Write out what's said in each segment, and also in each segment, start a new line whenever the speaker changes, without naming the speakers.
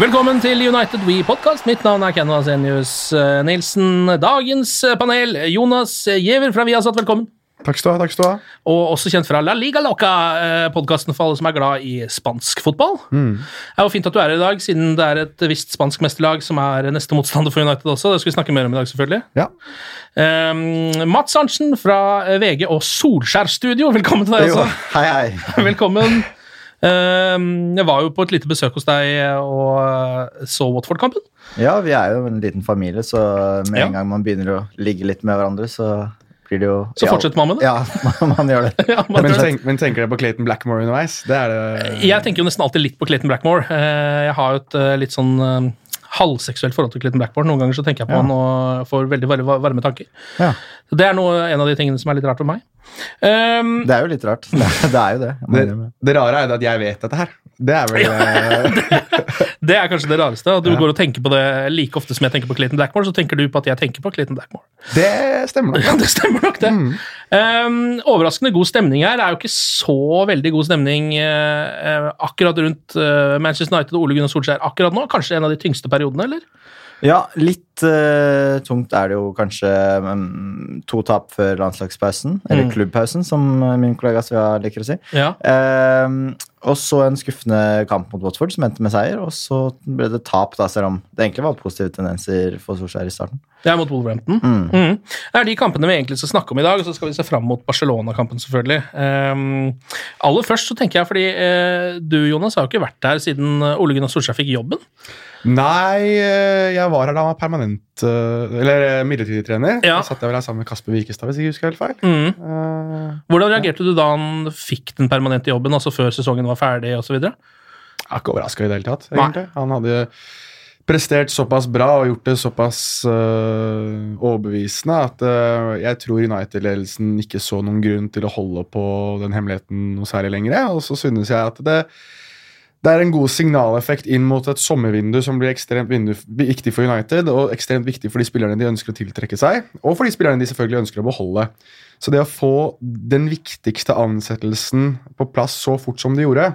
Velkommen til United We Podcast. Mitt navn er Ken Vasenius eh, Nilsen. Dagens eh, panel, Jonas Giæver fra Viasat, velkommen.
Takk skal takk skal du ha.
Og også kjent fra La Liga Loca, podkasten for alle som er glad i spansk fotball. Det er jo fint at du er her i dag, siden det er et visst spansk mesterlag som er neste motstander for United også. Det skal vi snakke mer om i dag, selvfølgelig.
Ja.
Um, Mats Arntzen fra VG og Solskjær Studio, velkommen til deg
Jo,
også.
hei, hei.
Velkommen. Um, jeg var jo på et lite besøk hos deg og uh, så Watford-kampen.
Ja, vi er jo en liten familie, så med
Ja.
en gang man begynner å ligge litt med hverandre, så blir det jo
Så fortsetter man med det?
Ja, man, man gjør det.
Ja, man
Men, tenk, men tenker dere på Clayton Blackmore underveis? Det er det
Jeg tenker jo nesten alltid litt på Clayton Blackmore. Eh, Jeg har jo et eh, litt sånn eh, halvseksuelt forhold til Clayton Blackmore. Noen ganger så tenker jeg på
Ja.
han og får veldig, veldig varme tanker.
Ja.
Så Det er noe, en av de tingene som er litt rart for meg. Um,
Det er jo litt rart. Det, er- det er jo det.
det, det rare er jo at jeg vet dette her. Det er vel eh,
det er kanskje det rareste. At du går og tenker på det like ofte som jeg tenker på Clayton Blackmore, så tenker du på at jeg tenker på Clayton Blackmore.
Det stemmer nok.
Ja, det stemmer nok, det. Um, overraskende god stemning her. Det er jo ikke så veldig god stemning eh, eh, akkurat rundt uh, Manchester United og Ole Gunnar Solskjær akkurat nå. Kanskje en av de tyngste periodene, eller?
Ja, litt uh, tungt er det jo kanskje um, to tap før landslagspausen, eller
Mm.
klubbpausen, som eh, min kollega Svea liker å si.
Ja.
Uh, og så en skuffende kamp mot Watford, som endte med seier. Og så ble det tap, da, selv om det egentlig var positive tendenser for Solskjær i starten.
Det er mot Wolverhampton.
Mm.
Mm. Det er de kampene vi egentlig skal snakke om i dag, og så skal vi se fram mot Barcelona-kampen, selvfølgelig. Um, aller først så tenker jeg, fordi uh, du, Jonas, har jo ikke vært der siden Ole Gunnar Solskjær fikk jobben.
Nei, eh, jeg var her da han var permanent eh, Eller eh, midlertidig trener.
Ja.
Da satt jeg vel her sammen med Kasper Wikestad, hvis jeg husker helt feil. Mm.
Hvordan reagerte du da han fikk den permanente jobben, altså før sesongen var ferdig osv.?
jeg er ikke overraska i det hele tatt.
Nei.
Han hadde prestert såpass bra og gjort det såpass øh, overbevisende at øh, jeg tror United-ledelsen ikke så noen grunn til å holde på den hemmeligheten noe særlig lenger. Og så synes jeg at det, det er en god signaleffekt inn mot et sommervindu som blir ekstremt viktig for United, og ekstremt viktig for de spillerne de ønsker å tiltrekke seg, og for de spillerne de selvfølgelig ønsker å beholde. Så det å få den viktigste ansettelsen på plass så fort som de gjorde,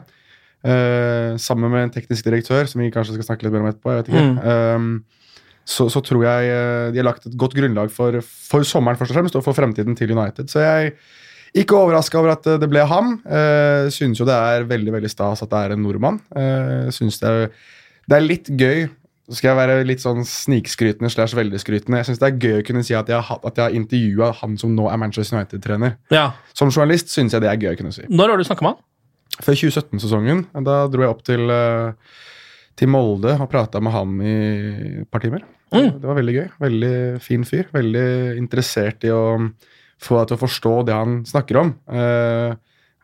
uh, sammen med en teknisk direktør, som vi kanskje skal snakke litt mer om etterpå, jeg vet ikke, eh, så, så tror jeg eh, de har lagt et godt grunnlag for, for sommeren først og fremst, og for fremtiden til United. Så jeg ikke overraska over at det ble ham. Uh, synes jo det er veldig veldig stas at det er en nordmann. Uh, synes det, er, det er litt gøy så skal jeg være litt sånn snikskrytende slash veldig skrytende. Jeg synes det er gøy å kunne si at jeg har, at jeg har intervjua han som nå er Manchester United-trener.
Ja.
Som journalist synes jeg det er gøy å kunne si.
Når har du snakka med han?
Før 2017-sesongen. Da dro jeg opp til, eh, til Molde og prata med han i et par timer.
Mm.
Det var veldig gøy. Veldig fin fyr. Veldig interessert i å få deg til å forstå det han snakker om. Uh,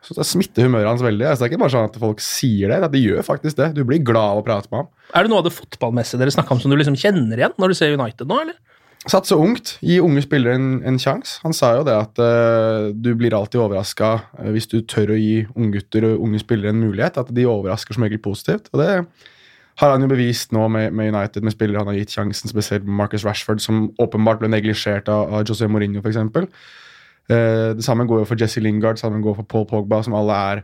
Så det smitter humøret hans veldig. Altså, det er ikke bare sånn at folk sier det, det, de gjør faktisk det. Du blir glad av å prate med ham.
Er det noe av det fotballmessige dere snakka om som du liksom kjenner igjen når du ser United nå, eller?
Satse ungt, gi unge spillere en, en sjanse. Han sa jo det at uh, du blir alltid overraska hvis du tør å gi unggutter og unge spillere en mulighet. At de overrasker som regel positivt. Og det har han jo bevist nå med, med United, med spillere han har gitt sjansen, spesielt Marcus Rashford, som åpenbart ble neglisjert av, av José Mourinho, f.eks. Eh, det samme går jo for Jesse Lingard, det samme går for Paul Pogba, som alle er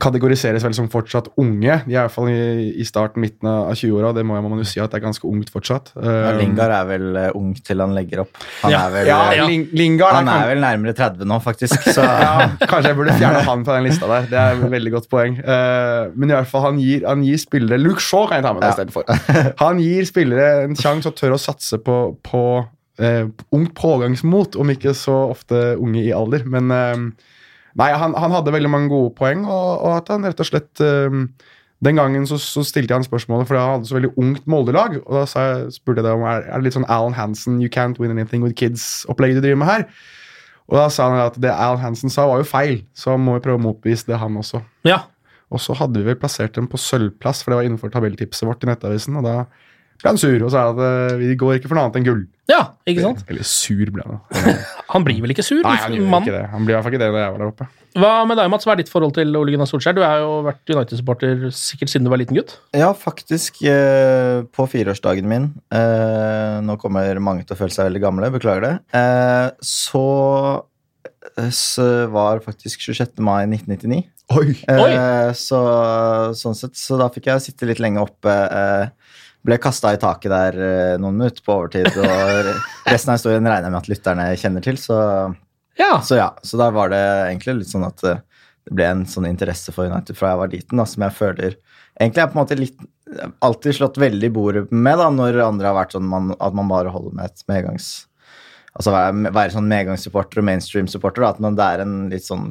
kategoriseres vel som fortsatt unge. De er fall i, i starten, midten av 20-åra. Det må man jo si at det er ganske ungt fortsatt.
Ja,
Um,
Lingard er vel eh, ung til han legger opp. Han
Ja.
er vel,
ja,
eh,
Ling Lingard
han er vel nærmere 30 nå, faktisk.
Kanskje jeg burde fjerne han fra den lista der. Det er et veldig godt poeng. Eh, men i hvert fall han gir, han gir spillere Luke Shaw kan jeg ta med deg
Ja.
istedenfor. Han gir spillere en sjanse og tør å satse på, på uh, ungt pågangsmot, om ikke så ofte unge i alder. Men eh, nei, han, han hadde veldig mange gode poeng, og, og at han rett og slett um, den gangen så, så stilte jeg han spørsmålet, for han hadde så veldig ungt Molde-lag. Og da sa jeg, spurte jeg det om er, er det litt sånn Alan Hansen, you can't win anything with kids-opplegget du driver med her. Og da sa han at det Alan Hansen sa, var jo feil, så må vi prøve å motbevise det, han også.
Ja.
Og så hadde vi vel plassert dem på sølvplass, for det var innenfor tabelltipset vårt i Nettavisen. Og da ble han sur og sa at eh, vi går ikke for noe annet enn gull.
ja, ikke sant?
Eller sur ble han.
Han blir vel ikke sur?
Nei, han
mann?
ikke det. Han blir i hvert fall ikke det da jeg var der oppe.
Hva med deg, Mats? Hva er ditt forhold til Ole Gunnar Solskjær? Du har jo vært United-supporter sikkert siden du var liten gutt.
Ja, faktisk. eh, på fireårsdagen min eh, Nå kommer mange til å føle seg veldig gamle, beklager det. Eh, så, så var faktisk 26. mai 1999.
Oi!
Eh, så, sånn sett, så da fikk jeg sitte litt lenge oppe. Eh, ble kasta i taket der eh, noen minutter på overtid, og resten av historien regner jeg med at lytterne kjenner til. Så,
Ja.
så ja, så da var det egentlig litt sånn at eh, det ble en sånn interesse for United fra jeg var liten, da, som jeg føler Egentlig er på en måte litt alltid slått veldig i bordet med, da, når andre har vært sånn man, at man bare holder med et medgangs... Altså være, være sånn medgangssupporter og mainstream-supporter, at man, det er en litt sånn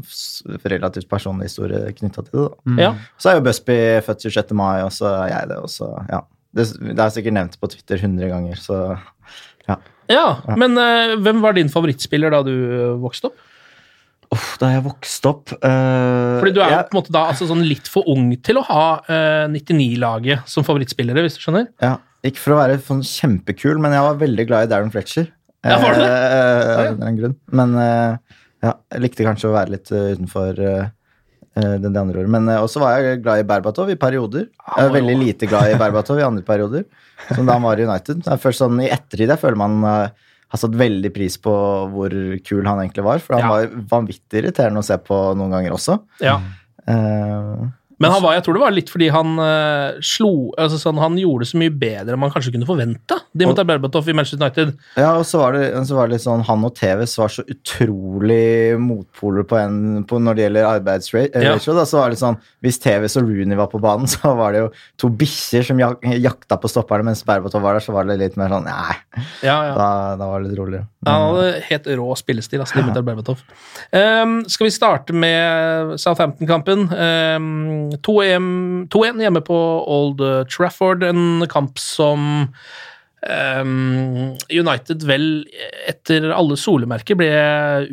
relativt personlig historie knytta til det. da.
ja.
Så er jo Busby født 26. mai, og så er jeg det, og så ja. Det, det er sikkert nevnt på Twitter 100 ganger, så
ja. ja Men uh, hvem var din favorittspiller da du eh, vokste opp?
Oh, da jeg vokste opp uh,
Fordi du er
jeg-
på en måte da altså sånn litt for ung til å ha uh, 99-laget som favorittspillere, hvis du skjønner?
Ja, Ikke for å være sånn kjempekul, men jeg var veldig glad i Darren Fletcher.
Ja, var det? Uh,
av en grunn. Men ja, jeg likte kanskje å være litt utenfor eh, det, andre året. Men eh, også var jeg glad i Berbatov i perioder. Jeg er veldig lite glad i Berbatov i andre perioder, som da han var i United. Det er først sånn, I ettertid jeg føler man eh, har satt veldig pris på hvor kul han egentlig var. For han
Ja.
var vanvittig irriterende å se på noen ganger også.
Ja.
Eh,
Men han var, jeg tror det var litt fordi han uh, slo altså sånn, Han gjorde det så mye bedre enn man kanskje kunne forvente. De mot Berbatov i Manchester United.
Ja, og så var, det, så var det litt sånn Han og TVS var så utrolig motpoler på en, på når det gjelder arbeidsratio.
Ja.
Da, så var det sånn Hvis TVS og Rooney var på banen, så var det jo to bikkjer som jak jakta på stopperne, mens Berbatov var der, så var det litt mer sånn Nei,
Ja, ja.
da, da var det litt roligere.
Han hadde helt rå spillestil, altså, Dimitar. Um, skal vi starte med Southampton-kampen? Um, 2-1 hjemme på Old Trafford, en kamp som um, United vel etter alle solemerker ble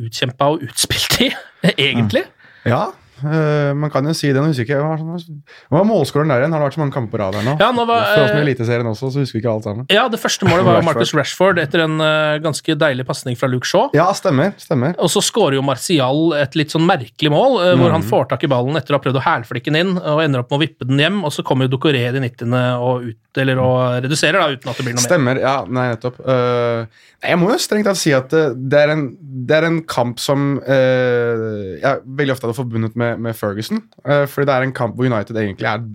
utkjempa og utspilt i, egentlig.
Ja, eh, man kan jo si det. Nå husker jeg ikke Hva var, målskåren der igjen? Har det vært så mange kamper på rad her nå?
Ja, nå var, eh,
Eliteserien også, så husker vi ikke alt sammen.
Ja, det første målet var Marcus Rashford etter en uh, ganske deilig pasning fra Luke Shaw.
Ja, stemmer. stemmer.
Og så skårer jo Martial et litt sånn merkelig mål, uh, hvor
mm.
han får tak i ballen etter å ha prøvd å hælflikke den inn, og ender opp med å vippe den hjem, og så kommer jo Ducoré i 90. og, ut, eller, og reduserer, da, uten at det blir noe mer.
Stemmer. Ja, nei, nettopp. Jeg må jo strengt tatt si at det er en, det er en kamp som jeg veldig ofte hadde forbundet med, med Ferguson. Uh, fordi det er en kamp hvor United egentlig er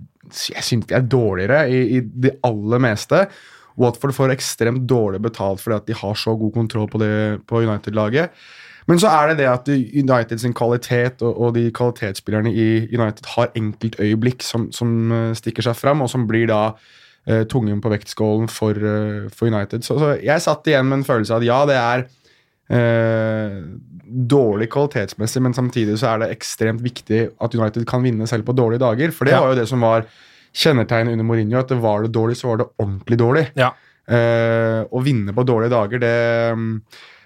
Jeg synes de er dårligere i, i det aller meste. Watford får ekstremt dårlig betalt fordi at de har så god kontroll på, på United-laget. Men så er det det at United sin kvalitet og, og de kvalitetsspillerne i United har enkeltøyeblikk som, som eh, stikker seg fram, og som blir da eh, tungen på vektskålen for, for United. Så, så jeg satt igjen med en følelse av at ja, det er eh, dårlig kvalitetsmessig, men samtidig så er det ekstremt viktig at United kan vinne selv på dårlige dager. For det
Ja.
var jo det som var kjennetegnet under Mourinho, at det var det dårlig, så var det ordentlig dårlig.
Ja.
Eh, å vinne på dårlige dager, det,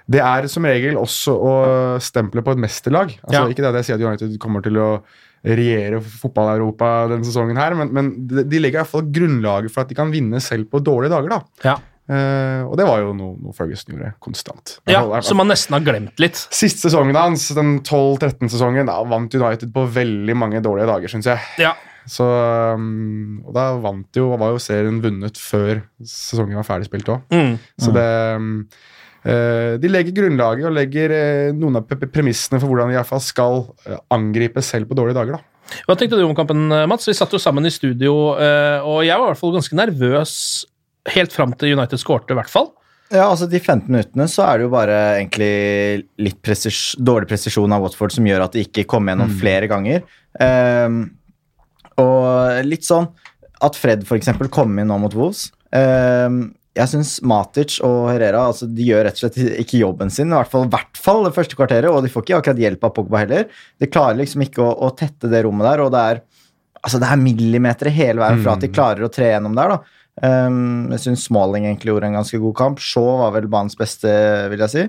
det er som regel også å stemple på et mesterlag. Altså,
Ja.
Ikke det at jeg sier at United kommer til å regjere fotball-Europa denne sesongen, her, men, men de, de legger i hvert fall grunnlaget for at de kan vinne selv på dårlige dager. da.
Ja.
Eh, og det var jo noe, noe Ferguson gjorde konstant.
Ja, Som man nesten har glemt litt.
Siste sesongen hans, den 12-13-sesongen, da vant United på veldig mange dårlige dager, syns jeg.
Ja.
Så, um, og da vant jo, var jo serien vunnet før sesongen var ferdigspilt òg.
Mm.
Så det um, uh, De legger grunnlaget og legger uh, noen av premissene for hvordan de i hvert fall skal angripe selv på dårlige dager. da.
Hva tenkte du om kampen, Mats? Vi satt jo sammen i studio, og jeg var i hvert fall ganske nervøs helt fram til United skårte, i hvert fall.
Ja, altså De 15 minuttene så er det jo bare egentlig litt presis dårlig presisjon av Watford som gjør at de ikke kommer gjennom flere ganger. Um, og litt sånn at Fred f.eks. kom inn nå mot Wolves. um, jeg syns Matic og Herrera altså, de gjør rett og slett ikke jobben sin. I hvert fall, hvert fall det første kvarteret, og de får ikke akkurat hjelp av Pogba heller. De klarer liksom ikke å, å tette det rommet der, og det er, altså, det er millimeter hele veien fra at de klarer å tre gjennom der. da. Um, jeg syns Smalling egentlig gjorde en ganske god kamp. Shaw var vel banens beste, vil jeg si.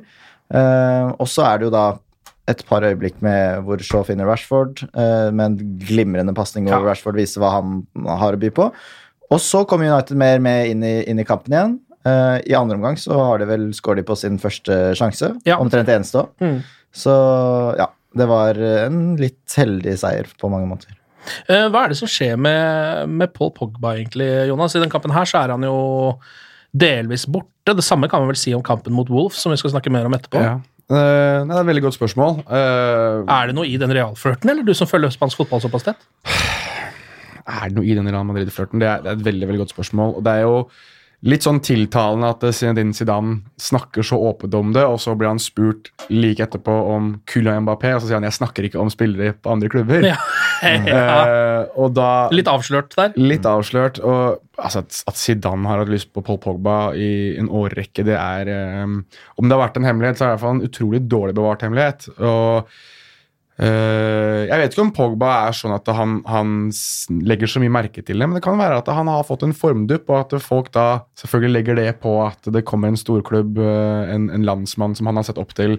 Uh, og så er det jo da et par øyeblikk med hvor Shaw finner Rashford, uh, med en glimrende pasning hvor
Ja.
Rashford viser hva han har å by på. Og så kommer United mer med inn i, inn i kampen igjen. Uh, I andre omgang så har de vel skåret på sin første sjanse.
Ja.
Omtrent eneste òg.
Mm.
Så ja, det var en litt heldig seier på mange måter.
Eh, hva er det som skjer med, med Paul Pogba, egentlig, Jonas? I den kampen her så er han jo delvis borte. Det samme kan man vel si om kampen mot Wolf, som vi skal snakke mer om etterpå.
Ja. Uh, det er et veldig godt spørsmål. Uh,
Er det noe i den realflørten, eller du som følger spansk fotball såpass tett?
Er det noe i den Real Madrid-flørten? Det, det er et veldig veldig godt spørsmål. Og det er jo litt sånn tiltalende at Zinedine Zidane snakker så åpent om det, og så blir han spurt like etterpå om Kylian Mbappé, og så sier han jeg snakker ikke om spillere på andre klubber.
Ja. ja.
Eh, og da
Litt avslørt der.
Litt avslørt. Og altså, at, Zidane har hatt lyst på Paul Pogba i en årrekke, det er um, Om det har vært en hemmelighet, så er det i hvert fall en utrolig dårlig bevart hemmelighet. Og eh, Jeg vet ikke om Pogba er sånn at han, han legger så mye merke til det, men det kan være at han har fått en formdupp, og at folk da selvfølgelig legger det på at det kommer en storklubb, eh, en, en landsmann som han har sett opp til.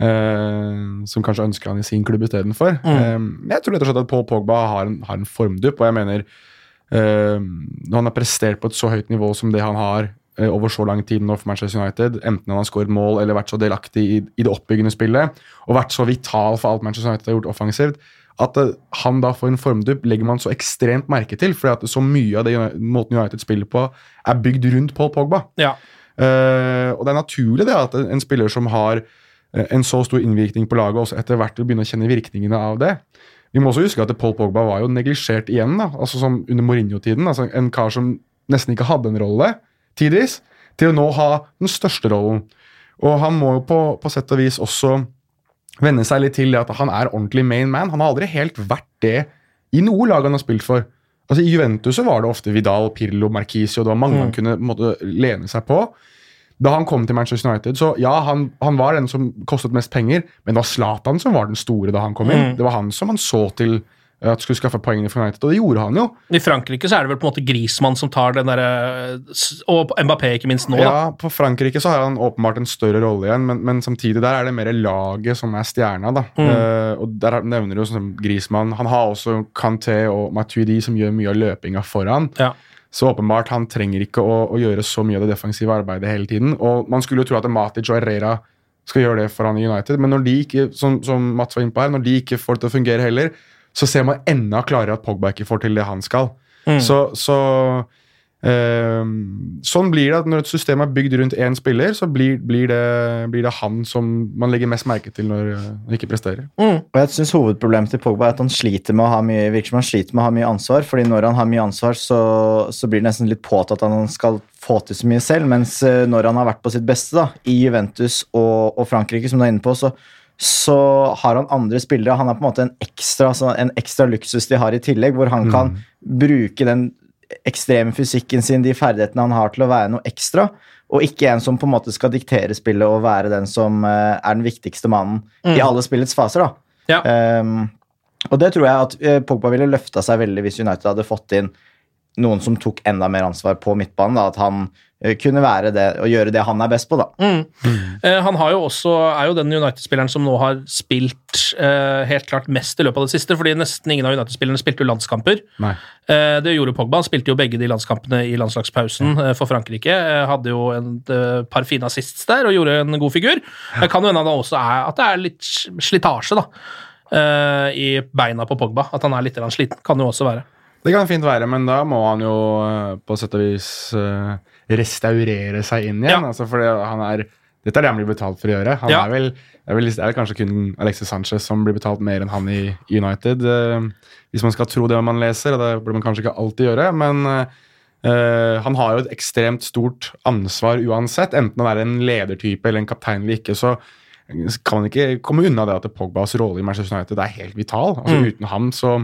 eh, som kanskje ønsker han i sin klubb istedenfor. Mm. jeg tror rett og slett at Paul Pogba har en, har en formdupp, og jeg mener eh, når han har prestert på et så høyt nivå som det han har eh, over så lang tid nå for Manchester United, enten han har skåret mål eller vært så delaktig i, i det oppbyggende spillet, og vært så vital for alt Manchester United har gjort offensivt, at eh, han da får en formdupp, legger man så ekstremt merke til, fordi at så mye av det måten United spiller på, er bygd rundt Paul Pogba.
Ja.
Uh, og det er naturlig det at en spiller som har eh, en så stor innvirkning på laget, også etter hvert vil begynne å kjenne virkningene av det. Vi må også huske at Paul Pogba var jo neglisjert igjen, da, altså som under Mourinho-tiden. altså En kar som nesten ikke hadde en rolle tidvis, til å nå ha den største rollen. Og han må jo på, på sett og vis også venne seg litt til det at han er ordentlig main man. Han har aldri helt vært det i noe lag han har spilt for. Altså I Juventus så var det ofte Vidal, Pirlo, Marquisio, det var mange han kunne måtte, lene seg på. Da han kom til Manchester United, så ja, han, han var den som kostet mest penger, men det var Zlatan som var den store da han kom inn. Det var han som han så til at skulle skaffe poengene for United, og det gjorde han jo.
I Frankrike så er det vel på en måte Grismann som tar den derre Og Mbappé, ikke minst nå, da.
Ja, På Frankrike så har han åpenbart en større rolle igjen, men, men samtidig der er det mer laget som er stjerna. da. Eh, og Der nevner du sånn som Griezmann. Han har også Kanté og Matuidi som gjør mye av løpinga foran.
Ja.
Så åpenbart, han trenger ikke å, å gjøre så mye av det defensive arbeidet hele tiden. Og man skulle jo tro at Matic og Herrera skal gjøre det for han i United, men når de ikke, som, som Mats var inne på her, når de ikke får det til å fungere heller, så ser man enda klarere at Pogba ikke får til det han skal. Så, så eh, Sånn blir det at når et system er bygd rundt én spiller, så blir, blir, det, blir det han som man legger mest merke til når han ikke presterer.
Og jeg synes Hovedproblemet til Pogba er at han sliter med å ha mye virker som han sliter med å ha mye ansvar. fordi når han har mye ansvar, så, så blir det nesten litt påtatt at han skal få til så mye selv. Mens eh, når han har vært på sitt beste da, i Juventus og, og Frankrike, som du er inne på, så, så har han andre spillere. Han er på en måte en ekstra, altså en ekstra luksus de har i tillegg, hvor han kan bruke den ekstreme fysikken sin, de ferdighetene han har til å være noe ekstra, og ikke en som på en måte skal diktere spillet og være den som uh, er den viktigste mannen i alle spillets faser. da.
Ja.
Um, og det tror jeg at eh, Pogba ville løfta seg veldig hvis United hadde fått inn noen som tok enda mer ansvar på midtbanen. Da, at han eh, kunne være det og gjøre det han er best på, da.
Eh, han har jo også, er jo den United-spilleren som nå har spilt eh, helt klart mest i løpet av det siste, fordi nesten ingen av United-spillerne spilte jo landskamper. Eh, det gjorde Pogba. Han spilte jo begge de landskampene i landslagspausen eh, for Frankrike. Eh, hadde jo en eh, par fine assists der og gjorde en god figur. Det kan jo hende det også er, at det er litt slitasje da, eh, i beina på Pogba. At han er litt sliten. Kan jo også være.
Det kan fint være, men da må han jo eh, på sett og vis eh, restaurere seg inn igjen.
Ja.
Altså, fordi han er, dette er det han blir betalt for å gjøre. Han
Ja.
er, vel, er vel er vel kanskje kun Alexis Sanchez som blir betalt mer enn han i United. eh, hvis man skal tro det man leser, og det burde man kanskje ikke alltid gjøre. Men Uh, han har jo et ekstremt stort ansvar uansett, enten han er en ledertype eller en kaptein eller ikke. så kan man ikke komme unna det at Pogbas rolle i Manchester United er helt vital. Altså
Mm.
Uten ham så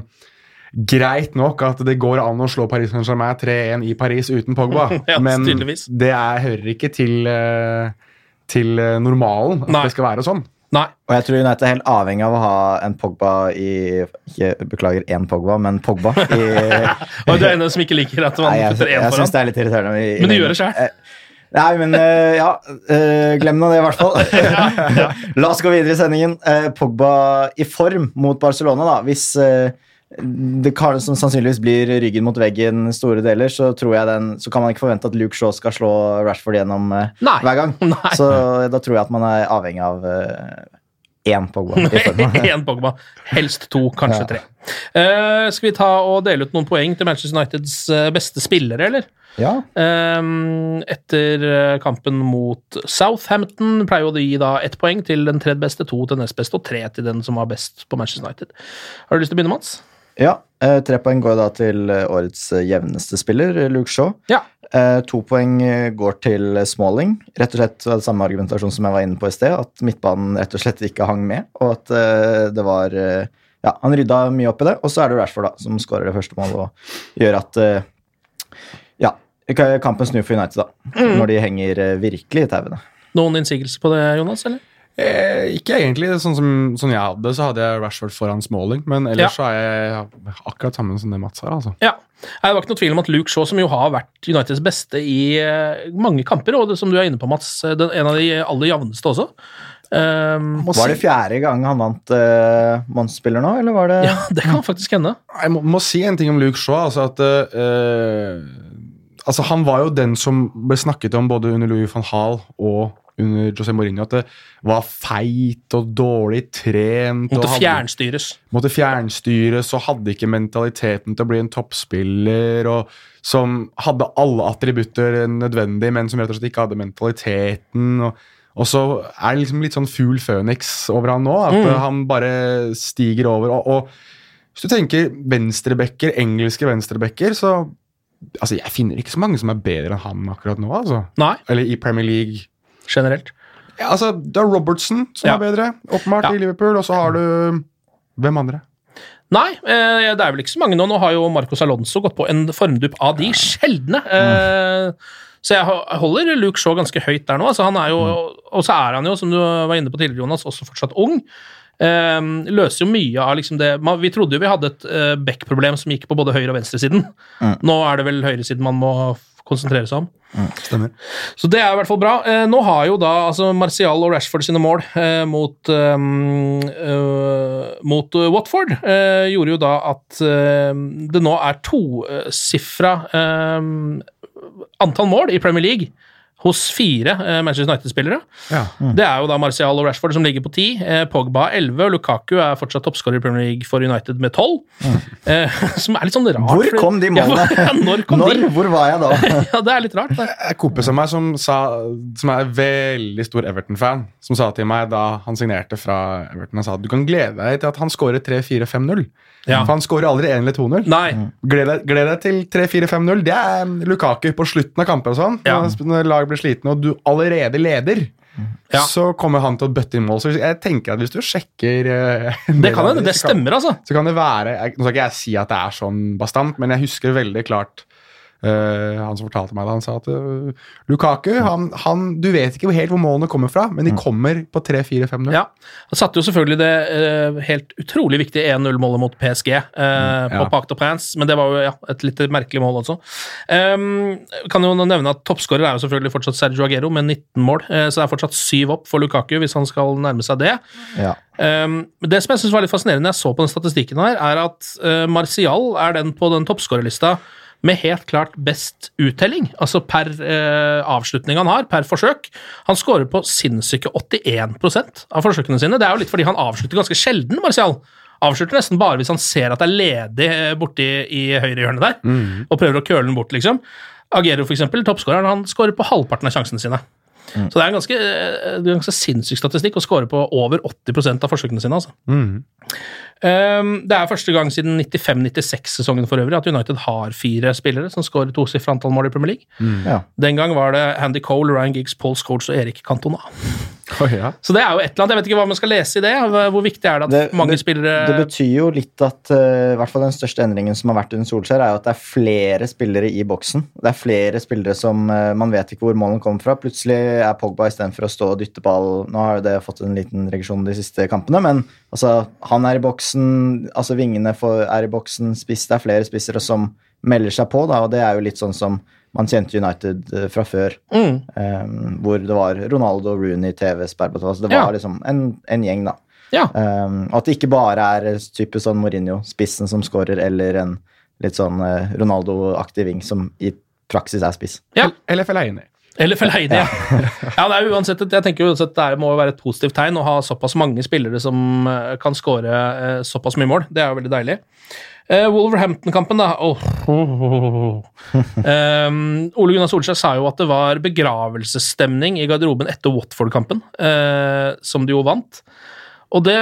Greit nok at det går an å slå Paris Saint-Germain 3-1 i Paris uten Pogba,
Ja,
men det er, hører ikke til, eh, til eh, normalen at
Nei.
det skal være sånn.
Nei.
Og jeg tror United er helt avhengig av å ha en Pogba i ikke, Beklager, én Pogba, men Pogba i
Og du er en som ikke liker at man putter én
jeg syns
foran.
det er litt irriterende. i-
Men du gjør det selv.
Eh, Nei, men ja. glem nå det, i hvert fall. La oss gå videre i sendingen. Pogba i form mot Barcelona, da. Hvis det kan, som sannsynligvis blir ryggen mot veggen store deler, så tror jeg den, så kan man ikke forvente at Luke Shaw skal slå Rashford gjennom
uh,
hver gang.
Nei.
Så da tror jeg at man er avhengig av uh, én Pogba.
Én Pogba. Helst to, kanskje
Ja.
tre. Uh, skal vi ta og dele ut noen poeng til Manchester Uniteds eh, beste spillere, eller?
ja.
Uh, etter eh, kampen mot Southampton pleier jo de å gi da ett poeng til den tredje beste, to til nest beste og tre til den som var best på Manchester United. Har du lyst til å begynne, Mats?
Ja, eh, tre poeng går da til eh, årets eh, jevneste spiller, Luke Shaw.
Ja.
To poeng går til Smalling. Rett og slett det samme argumentasjon som jeg var inne på i sted, at midtbanen rett og slett ikke hang med, og at det var Ja, han rydda mye opp i det, og så er det Rashford da, som skårer det første målet og gjør at Ja, kampen snur for United, da, når de henger virkelig i tauene.
Noen innsigelser på det, Jonas? eller?
Eh, ikke egentlig. Sånn som sånn jeg hadde, så hadde jeg Rashford foran Smalling. Men ellers så er jeg akkurat sammen som det Mats har. altså.
Ja. Det var ikke noe tvil om at Luke Shaw, som jo har vært Uniteds beste i eh, mange kamper, og det, som du er inne på, Mats, eh, den, en av de aller jevneste også um,
Var det fjerde gang han vant uh, mannsspiller nå, eller var det
Ja, det kan faktisk hende.
Jeg må, må si en ting om Luke Shaw. Altså at uh, altså Han var jo den som ble snakket om både under Louis van Hall og under José Mourinho, at det var feit og dårlig trent.
Måtte
hadde-
fjernstyres.
måtte fjernstyres og hadde ikke mentaliteten til å bli en toppspiller. og Som hadde alle attributter nødvendig, men som rett og slett ikke hadde mentaliteten. og, og så er det liksom litt sånn fugl føniks over han nå, at
Mm.
han bare stiger over. og, og hvis du tenker venstrebacker, engelske venstrebacker, så altså Jeg finner ikke så mange som er bedre enn han akkurat nå. altså.
Nei,
Eller i Premier League.
Generelt.
Ja, altså, Det er Robertson som
Ja.
er bedre, åpenbart,
Ja.
i Liverpool. Og så har du Hvem andre?
Nei, eh, det er vel ikke så mange nå. Nå har jo Marcos Alonso gått på en formdupp av de sjeldne. Eh, så jeg holder Luke Shaw ganske høyt der nå. Altså, han er jo, Og så er han jo, som du var inne på tidligere, Jonas, også fortsatt ung. Eh, løser jo mye av liksom det man, Vi trodde jo vi hadde et uh, back-problem som gikk på både høyre- og venstresiden. Nå er det vel høyresiden man må konsentrere seg om.
Stemmer.
Så det er i hvert fall bra. Eh, nå har jo da altså Martial og Rashford sine mål eh, mot, eh, mot Watford eh, gjorde jo da at eh, det nå er tosifra eh, antall mål i Premier League hos fire eh, Manchester United-spillere.
Ja.
Det er jo da Martial og Rashford som ligger på ti. Eh, Pogba har 11, og Lukaku er fortsatt toppskårer i Premier League for United med 12. Eh, som er litt sånn rart.
Hvor kom de målene?
Ja, når kom
Når?
de?
Hvor var jeg da?
Ja, det er litt rart. Det.
en kompis av meg som, sa, som er veldig stor Everton-fan, som sa til meg da han signerte fra Everton, han sa at du kan glede deg til at han skårer 3-4-5-0.
Ja.
For han skårer aldri 1 eller 2-0.
Nei.
Gled deg, gled deg til 3-4-5-0. Det er Lukaku på slutten av kampen og sånn.
Ja.
Når, laget blir slitne og du allerede leder,
Ja.
så kommer han til å bøtte inn mål. Så jeg tenker at hvis du sjekker eh,
Det kan hende. Det stemmer, altså.
så kan det være Nå skal ikke jeg si at det er sånn bastant, men jeg husker veldig klart eh, han som fortalte meg det, han sa at uh, Lukaku han, han, Du vet ikke helt hvor målene kommer fra, men de kommer på 3-4-5-0.
Ja. Han satte jo selvfølgelig det uh, helt utrolig viktige 1-0-målet mot PSG på
ja.
Parc de Prince, men det var jo ja, et litt merkelig mål også. Um, kan jo nevne at Toppskårer er jo selvfølgelig fortsatt Sergio Aguero med 19 mål, så det er fortsatt syv opp for Lukaku hvis han skal nærme seg det.
Ja.
Um, det som jeg synes var litt fascinerende jeg så på den statistikken her, er at Martial er den på den toppskårerlista med helt klart best uttelling, altså per eh, avslutning han har, per forsøk. Han scorer på sinnssyke 81% av forsøkene sine. Det er jo litt fordi han avslutter ganske sjelden, Martial. Avslutter nesten bare hvis han ser at det er ledig eh, borti i høyrehjørnet der, og prøver å køle den bort, liksom. Agero, for eksempel, toppskåreren, han scorer på halvparten av sjansene sine. Så det er en ganske, eh, ganske sinnssyk statistikk å score på over 80% av forsøkene sine. altså. Um, det er første gang siden 95-96-sesongen for øvrig at United har fire spillere som skårer tosifret antall mål i Premier League.
Ja.
Den gang var det Handy Cole, Ryan Giggs, Paul Scholes og Erik Cantona.
Oh, ja.
Så det er jo et eller annet, Jeg vet ikke hva man skal lese i det. Hvor viktig er det at
Det-
mange
det-
spillere
Det betyr jo litt at eh, i hvert fall den største endringen som har vært under Solskjær, er jo at det er flere spillere i boksen. Det er flere spillere som eh, man vet ikke hvor målene kommer fra. Plutselig er Pogba istedenfor å stå og dytte ball Nå har jo det fått en liten regresjon de siste kampene, men altså, han er i boksen, altså vingene for, er i boksen, spiss, det er flere spissere som melder seg på, da, og det er jo litt sånn som man kjente United eh, fra før,
Mm.
um, hvor det var Ronaldo, Rooney, TV, Sperbatov altså Det var
Ja.
liksom en, en gjeng, da.
Ja.
Um, at det ikke bare er type sånn Mourinho, spissen som scorer, eller en litt sånn eh, Ronaldo-aktig ving som i praksis er spiss.
ja.
Eller Fellaini.
Eller Fellaini, ja. ja. det er uansett, jeg tenker uansett det må være et positivt tegn å ha såpass mange spillere som eh, kan skåre eh, såpass mye mål. Det er jo veldig deilig. Eh, Wolverhampton-kampen, da. oh. Um, Ole Gunnar Solskjær sa jo at det var begravelsesstemning i garderoben etter Watford-kampen, uh, som de jo vant. Og det,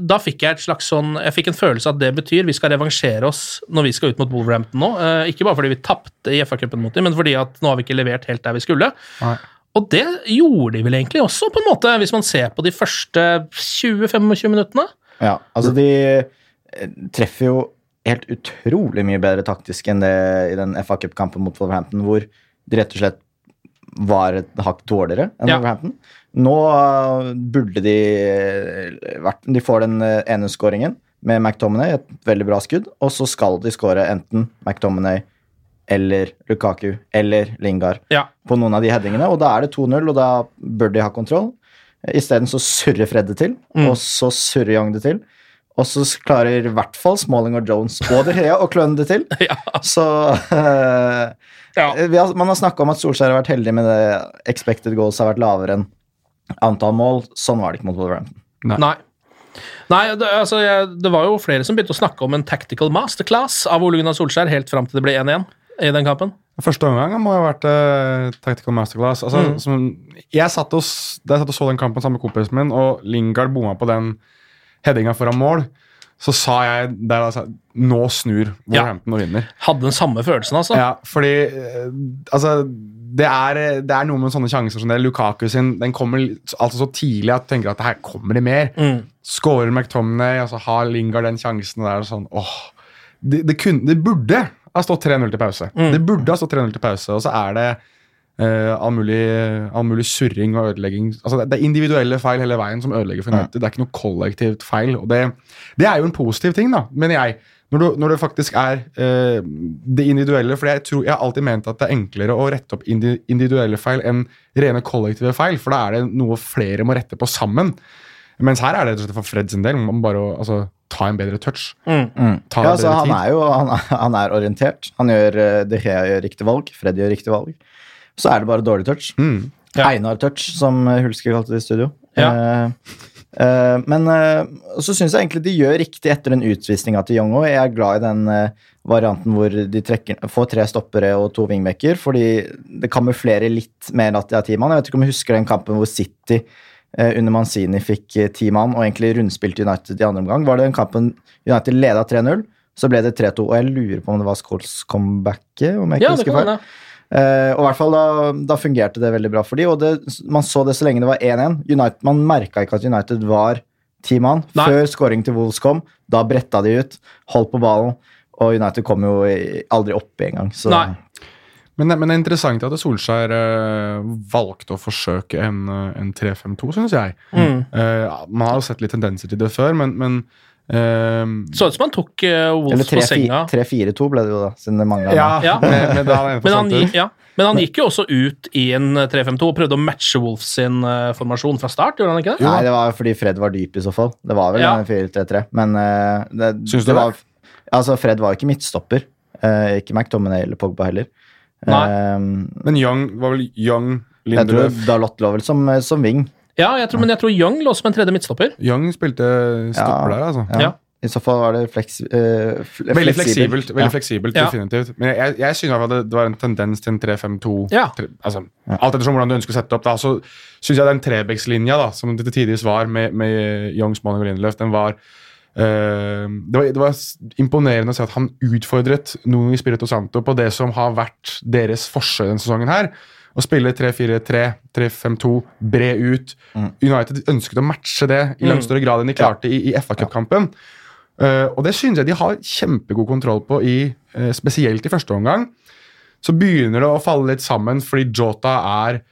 da fikk jeg et slags sånn Jeg fikk en følelse at det betyr vi skal revansjere oss når vi skal ut mot Wolverhampton nå. Eh, ikke bare fordi vi tapte i FA-cupen mot dem, men fordi at nå har vi ikke levert helt der vi skulle.
Nei.
Og det gjorde de vel egentlig også, på en måte, hvis man ser på de første 20-25 minuttene.
Ja, altså de eh, treffer jo helt utrolig mye bedre taktisk enn det i den FA Cup-kampen mot Wolverhampton, hvor de rett og slett var et hakk dårligere enn
Ja.
Wolverhampton. Nå eh, burde de eh, vært De får den eh, ene skåringen med McTominay, et veldig bra skudd, og så skal de skåre enten McTominay eller Lukaku eller Lingard
Ja.
på noen av de headingene, og da er det 2-0, og da bør de ha kontroll. Isteden så surrer Fred det til,
Mm.
og så surrer Young det til. Og så klarer i hvert fall Smalling og Jones og De Hea å kløne det til.
Ja.
Så uh,
Ja.
har, Man har snakka om at Solskjær har vært heldig med det expected goals har vært lavere enn antall mål. Sånn var det ikke mot Wolverhampton.
Nei. Nei, det, altså, jeg, det var jo flere som begynte å snakke om en tactical masterclass av Ole Gunnar Solskjær helt fram til det ble 1-1 i den kampen.
Første omgang må ha vært uh, tactical masterclass. Altså,
Mm.
som, jeg satt og, da jeg satt og så den kampen sammen med kompisen min, og Lingard bomma på den headinga foran mål, så sa jeg der altså, Nå snur Wolverhampton og vinner.
Hadde den samme følelsen, altså.
Ja, fordi uh, Altså, det er, det er noe med sånne sjanser som det. Lukaku sin den kommer altså så tidlig at du tenker at her kommer det mer.
Mm.
Skårer McTominay, altså har Lingard den sjansen der sånn åh, det, det, kunne, det burde ha stått 3-0 til pause.
Mm.
Det burde ha stått 3-0 til pause, og så er det uh, all, mulig, all mulig surring og ødelegging. Altså, det, er individuelle feil hele veien som ødelegger for United. Det er ikke noe kollektivt feil. og Det, det er jo en positiv ting, da, mener jeg. Når, du, når det faktisk er eh, det individuelle. For jeg, tror, jeg har alltid ment at det er enklere å rette opp indi, individuelle feil enn rene kollektive feil, for da er det noe flere må rette på sammen. Mens her er det rett og slett for Fred sin del. Man bare bare altså, ta en bedre touch.
Mm.
Ta
Ja,
en
altså,
bedre
han
tid.
er jo han, er- han er orientert. Han gjør det De Gea gjør riktig valg, Fred gjør riktig valg. Så er det bare dårlig touch.
Mm.
Ja.
Einar-touch, som Hulske Hulsker kalte det i studio.
Ja.
Eh, eh, men eh, så syns jeg egentlig de gjør riktig etter den utvisninga til Young òg. Jeg er glad i den eh, varianten hvor de trekker, får tre stoppere og to wingbacker, fordi det kamuflerer litt mer at de har ti mann. Jeg vet ikke om jeg husker den kampen hvor City eh, under Manzini fikk eh, ti mann og egentlig rundspilte United i andre omgang. Var det den kampen United leda 3-0? Så ble det 3-2, og jeg lurer på om det var Scholes comebacket. om jeg ikke
Ja, det
husker
kan
feil. Eh, og i hvert fall da, da fungerte det veldig bra for de, og det, man så det så lenge det var 1-1. Man merka ikke at United var ti mann før scoring til Wolves kom. Da bretta de ut, holdt på ballen, og United kom jo aldri opp engang. Så
Nei.
Men, men det er interessant at Solskjær uh, valgte å forsøke en, eh, en 3-5-2, syns jeg.
Mm.
Uh, man har jo sett litt tendenser til det før, men, men eh,
Så ut som han tok uh, Wolves på senga.
3-4-2 ble det jo, da, siden det mangla
Ja,
Ja. Men han, ja. Men han gikk jo også ut i en 3-5-2 og prøvde å matche Wolves sin uh, formasjon fra start, gjorde han ikke det?
Nei, det var fordi Fred var dyp, i så fall. Det var vel
Ja.
en 4-3-3. Men uh, det,
Syns du
det var Altså, Fred var ikke midtstopper. Uh, ikke McTominay eller Pogba heller.
Nei.
Um,
Men Young var vel Young,
jeg tror Dalot lå vel som, ving som wing.
Ja, jeg tror, men jeg tror Young lå som en tredje midtstopper.
Young spilte stopper
Ja.
der, altså.
Ja.
Ja.
I så fall var det fleks, øh, fl
Veldig fleksibelt, veldig
Ja.
fleksibelt
Ja.
definitivt. Men jeg, jeg synes i hvert fall det, det var en tendens til en 3-5-2.
Ja.
Altså, alt ettersom hvordan du ønsker å sette opp, da, så syns jeg den Trebecks-linja som det til tidvis var med, med Youngs Smalling og Lindelöf, den var eh, det, var, det var imponerende å se at han utfordret Nuno Spirito Santo på det som har vært deres forskjell denne sesongen her. Å spille 3-4-3, 3-5-2, bre ut. United ønsket å matche det i langt større grad enn de klarte i, i FA Cup-kampen. Uh, og det synes jeg de har kjempegod kontroll på, i, uh, spesielt i første omgang. Så begynner det å falle litt sammen fordi Jota er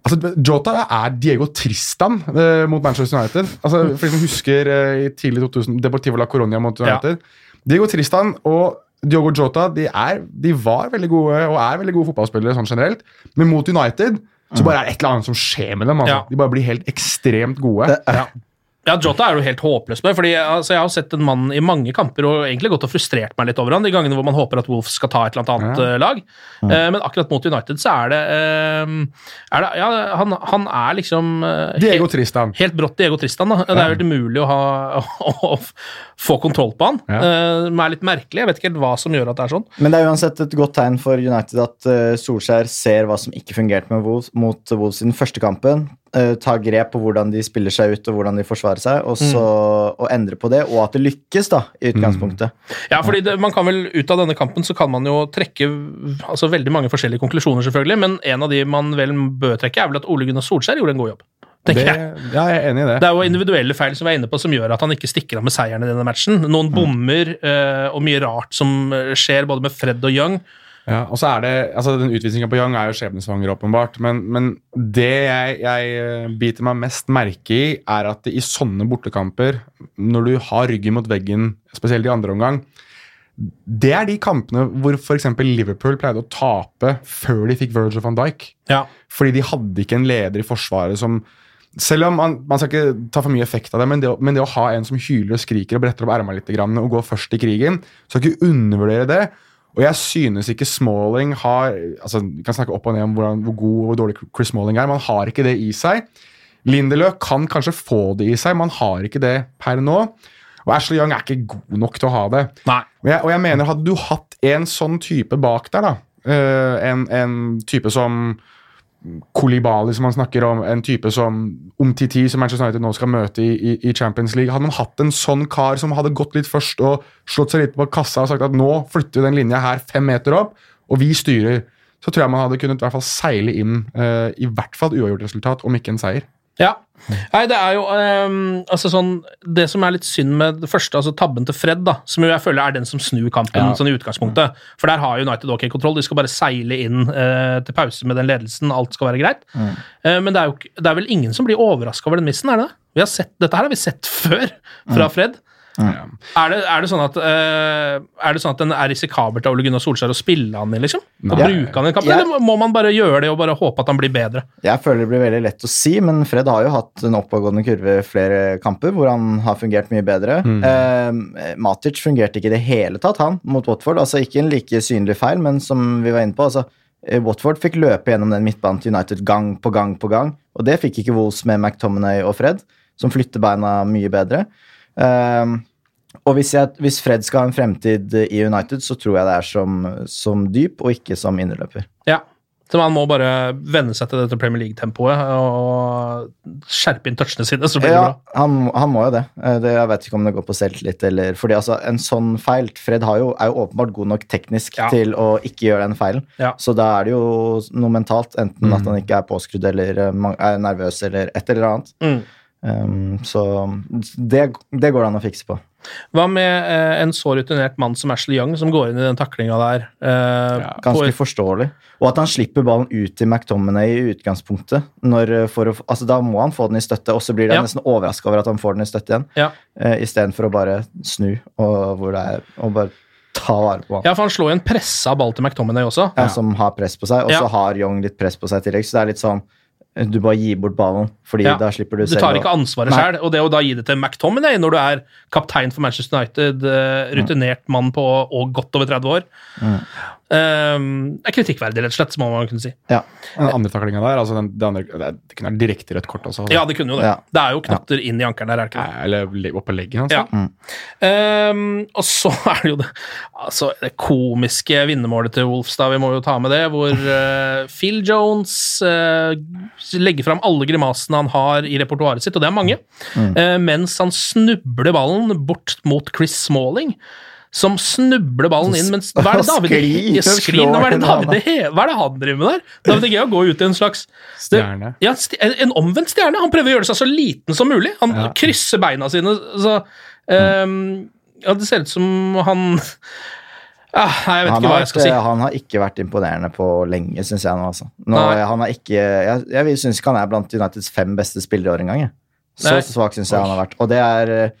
Altså, Jota er Diego Tristan eh, mot Manchester United. Altså, for de som husker eh, i tidlig 2000 Deportivo la Coronia mot
Ja.
United. Diego Tristan og Diogo Jota de, er, de var veldig gode og er veldig gode fotballspillere sånn generelt, men mot United så bare er det et eller annet som skjer med dem. Altså.
Ja.
De bare blir helt ekstremt gode.
Det, Ja. Ja, Jota er jo helt håpløs med, fordi altså, jeg har sett en mann i mange kamper og egentlig gått og frustrert meg litt over han, de gangene hvor man håper at Wolves skal ta et eller annet
Ja.
lag. lag. Eh, men akkurat mot United så er det, eh, er det Ja, han, han er liksom eh,
Diego
helt,
Tristan.
helt brått Diego Tristan. da. Det er jo helt umulig å, ha, å, å få kontroll på han.
Ja.
Eh, som er litt merkelig. Jeg vet ikke helt hva som gjør at det er sånn.
Men det er uansett et godt tegn for United at eh, Solskjær ser hva som ikke fungerte med Wolves, mot Wolves i den første kampen. Eh, tar grep på hvordan de spiller seg ut og hvordan de forsvarer seg, og så og endre på det. Og at det lykkes, da, i utgangspunktet.
Ja, fordi det, man kan vel Ut av denne kampen så kan man jo trekke altså veldig mange forskjellige konklusjoner, selvfølgelig, men en av de man vel bør trekke, er vel at Ole Gunnar Solskjær gjorde en god jobb.
Det,
jeg.
ja, jeg er enig i det.
Det er jo individuelle feil som vi er inne på som gjør at han ikke stikker av med seieren i denne matchen. Noen bommer eh, og mye rart som eh, skjer både med Fred og Young.
Ja, og så er det, altså Den utvisninga på Young er jo skjebnesvanger, åpenbart. Men, men det jeg, jeg eh, biter meg mest merke i, er at det i sånne bortekamper, når du har ryggen mot veggen, spesielt i andre omgang Det er de kampene hvor f.eks. Liverpool pleide å tape før de fikk Virgil van Dijk.
Ja.
Fordi de hadde ikke en leder i forsvaret som selv om man, man skal ikke ta for mye effekt av det, men det, men det å ha en som hyler og skriker og bretter opp ermene litt og går først i krigen, skal ikke undervurdere det. Og jeg synes ikke Smalling har altså Vi kan snakke opp og ned om hvordan, hvor god og hvor dårlig Chris Smalling er, men han har ikke det i seg. Lindeløf kan kanskje få det i seg, men han har ikke det per nå. Og Ashley Young er ikke god nok til å ha det. Og jeg, og jeg mener, hadde du hatt en sånn type bak der, da uh, en, en type som Kolibali, som man snakker om, en type som Umtiti, som Manchester United nå skal møte i, i, Champions League Hadde man hatt en sånn kar som hadde gått litt først og slått seg litt på kassa og sagt at nå flytter vi den linja her fem meter opp, og vi styrer, så tror jeg man hadde kunnet i hvert fall seile inn eh, i hvert fall uavgjort resultat, om ikke en seier.
Ja. Nei, det er jo um, altså sånn, Det som er litt synd med det første, altså tabben til Fred, da, som jo jeg føler er den som snur kampen
Ja.
sånn i utgangspunktet. For der har United ok kontroll. De skal bare seile inn uh, til pause med den ledelsen. Alt skal være greit. Eh, men det er, jo, det er vel ingen som blir overraska over den missen, er det det? Vi har sett, dette her har vi sett før fra Fred. Er, det, er, det sånn at, uh, er det sånn at den er risikabelt av Ole Gunnar Solskjær å spille han i, liksom? Og
Nei.
bruke han i en kamp?
Jeg-
Eller må man bare gjøre det og bare håpe at han blir bedre?
Jeg føler det blir veldig lett å si, men Fred har jo hatt en oppadgående kurve flere kamper hvor han har fungert mye bedre. Eh, Matic fungerte ikke i det hele tatt, han, mot Watford. Altså ikke en like synlig feil, men som vi var inne på, altså eh, Watford fikk løpe gjennom den midtbanen til United gang på gang på gang, og det fikk ikke Wolves med McTominay og Fred, som flytter beina mye bedre. Eh, og hvis, jeg, hvis Fred skal ha en fremtid i United, så tror jeg det er som, som dyp og ikke som innerløper.
Ja. Så man må bare venne seg til dette Premier League-tempoet og skjerpe inn touchene sine, så blir det bra.
han, han må jo det. Eh, det. Jeg vet ikke om det går på selvtillit eller Fordi altså, en sånn feil Fred har jo, er jo åpenbart god nok teknisk
Ja.
til å ikke gjøre den feilen.
Ja.
Så da er det jo noe mentalt, enten at han ikke er påskrudd eller eh, er nervøs eller et eller annet.
Mm.
Um, så det, det går det an å fikse på.
Hva med eh, en så rutinert mann som Ashley Young, som går inn i den taklinga der? eh, ja,
Ganske forståelig. Og at han slipper ballen ut til McTominay i utgangspunktet. Når, eh, for å, altså Da må han få den i støtte, og så blir jeg
Ja.
nesten overraska over at han får den i støtte igjen.
Ja.
Eh, Istedenfor å bare snu og, hvor det er, og bare ta vare på han.
ja, for han slår jo en pressa ball til McTominay også.
Ja, Som har press på seg, og
Ja.
så har Young litt press på seg i tillegg. Så det er litt sånn Du bare gir bort ballen, fordi
Ja.
da slipper du
Du tar ikke ansvaret sjøl, og det å da gi det til McTominay når du er kaptein for Manchester United, eh, rutinert mann på og godt over 30 år,
Mm.
Eh, er kritikkverdig, rett og slett, må man kunne si.
Ja.
Den andre taklinga der, altså den, det, andre, det, kunne vært direkte rødt kort også. altså.
Ja, det kunne jo det.
Ja.
Det er jo knotter inn i ankelen der, er det ikke det?
Eller le- oppå leggen hans.
Ja.
Mm.
Um, og så er det jo det, altså, det komiske vinnermålet til Wolfstad, vi må jo ta med det, hvor uh, Phil Jones uh, legger fram alle grimasene han har i repertoaret sitt, og det er mange, eh, mens han snubler ballen bort mot Chris Smalling. Som snubler ballen inn, mens Hva er det David
Sklir
sklir, hva, er det David, hva er det han driver med der? David Egea går ut i en slags
Stjerne.
ja, en, en omvendt stjerne. Han prøver å gjøre seg så liten som mulig. Han
Ja.
krysser beina sine. Så, um, ja, det ser ut som han ah, Nei, jeg vet
Han
ikke hva jeg skal si.
han har ikke vært imponerende på lenge, syns jeg nå. Altså. nå han har ikke, jeg jeg syns ikke han er blant Uniteds fem beste spillere i år engang. Så,
Så
svak syns jeg han har vært. Og det er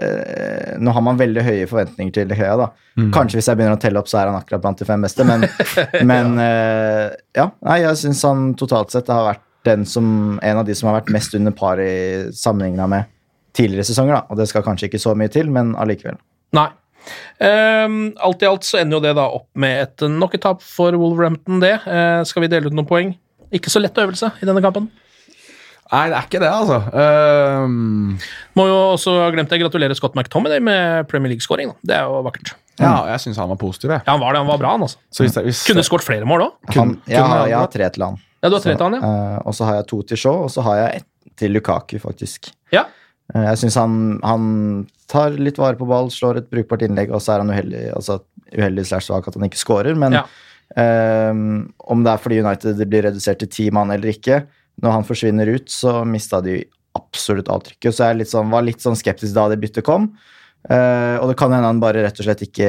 eh, Nå har man veldig høye forventninger til Høya, da. Kanskje hvis jeg begynner å telle opp, så er han akkurat blant de fem beste, men, men eh, ja. Nei, jeg syns han totalt sett har vært den som, en av de som har vært mest under par i sammenligna med tidligere sesonger, da. Og det skal kanskje ikke så mye til, men allikevel.
Nei. Um, alt i alt så ender jo det da opp med et nok et tap for Wolverhampton, det. Uh, skal vi dele ut noen poeng? Ikke så lett øvelse i denne kampen.
Nei, det er ikke det, altså. Um...
Må jo også ha glemt å gratulere Scott McTominay med Premier League-scoring. Det er jo vakkert.
ja, jeg syns han var positiv, jeg.
Ja, han var det. Han var bra, han altså.
Så hvis, det- hvis,
Kunne skåret flere mål òg.
Han, jeg, har, jeg har tre til han.
Ja, du har tre til han, ja.
Uh, og så har jeg to til Shaw, og så har jeg ett til Lukaku, faktisk.
ja.
Uh, jeg syns han, han tar litt vare på ball, slår et brukbart innlegg, og så er han uheldig altså uheldig slash svak at han ikke skårer, Men
Ja.
uh, om det er fordi United blir redusert til ti mann eller ikke, når han forsvinner ut, så mista de absolutt avtrykket. Så jeg litt sånn, var litt sånn skeptisk da det byttet kom. Uh, og det kan hende han bare rett og slett ikke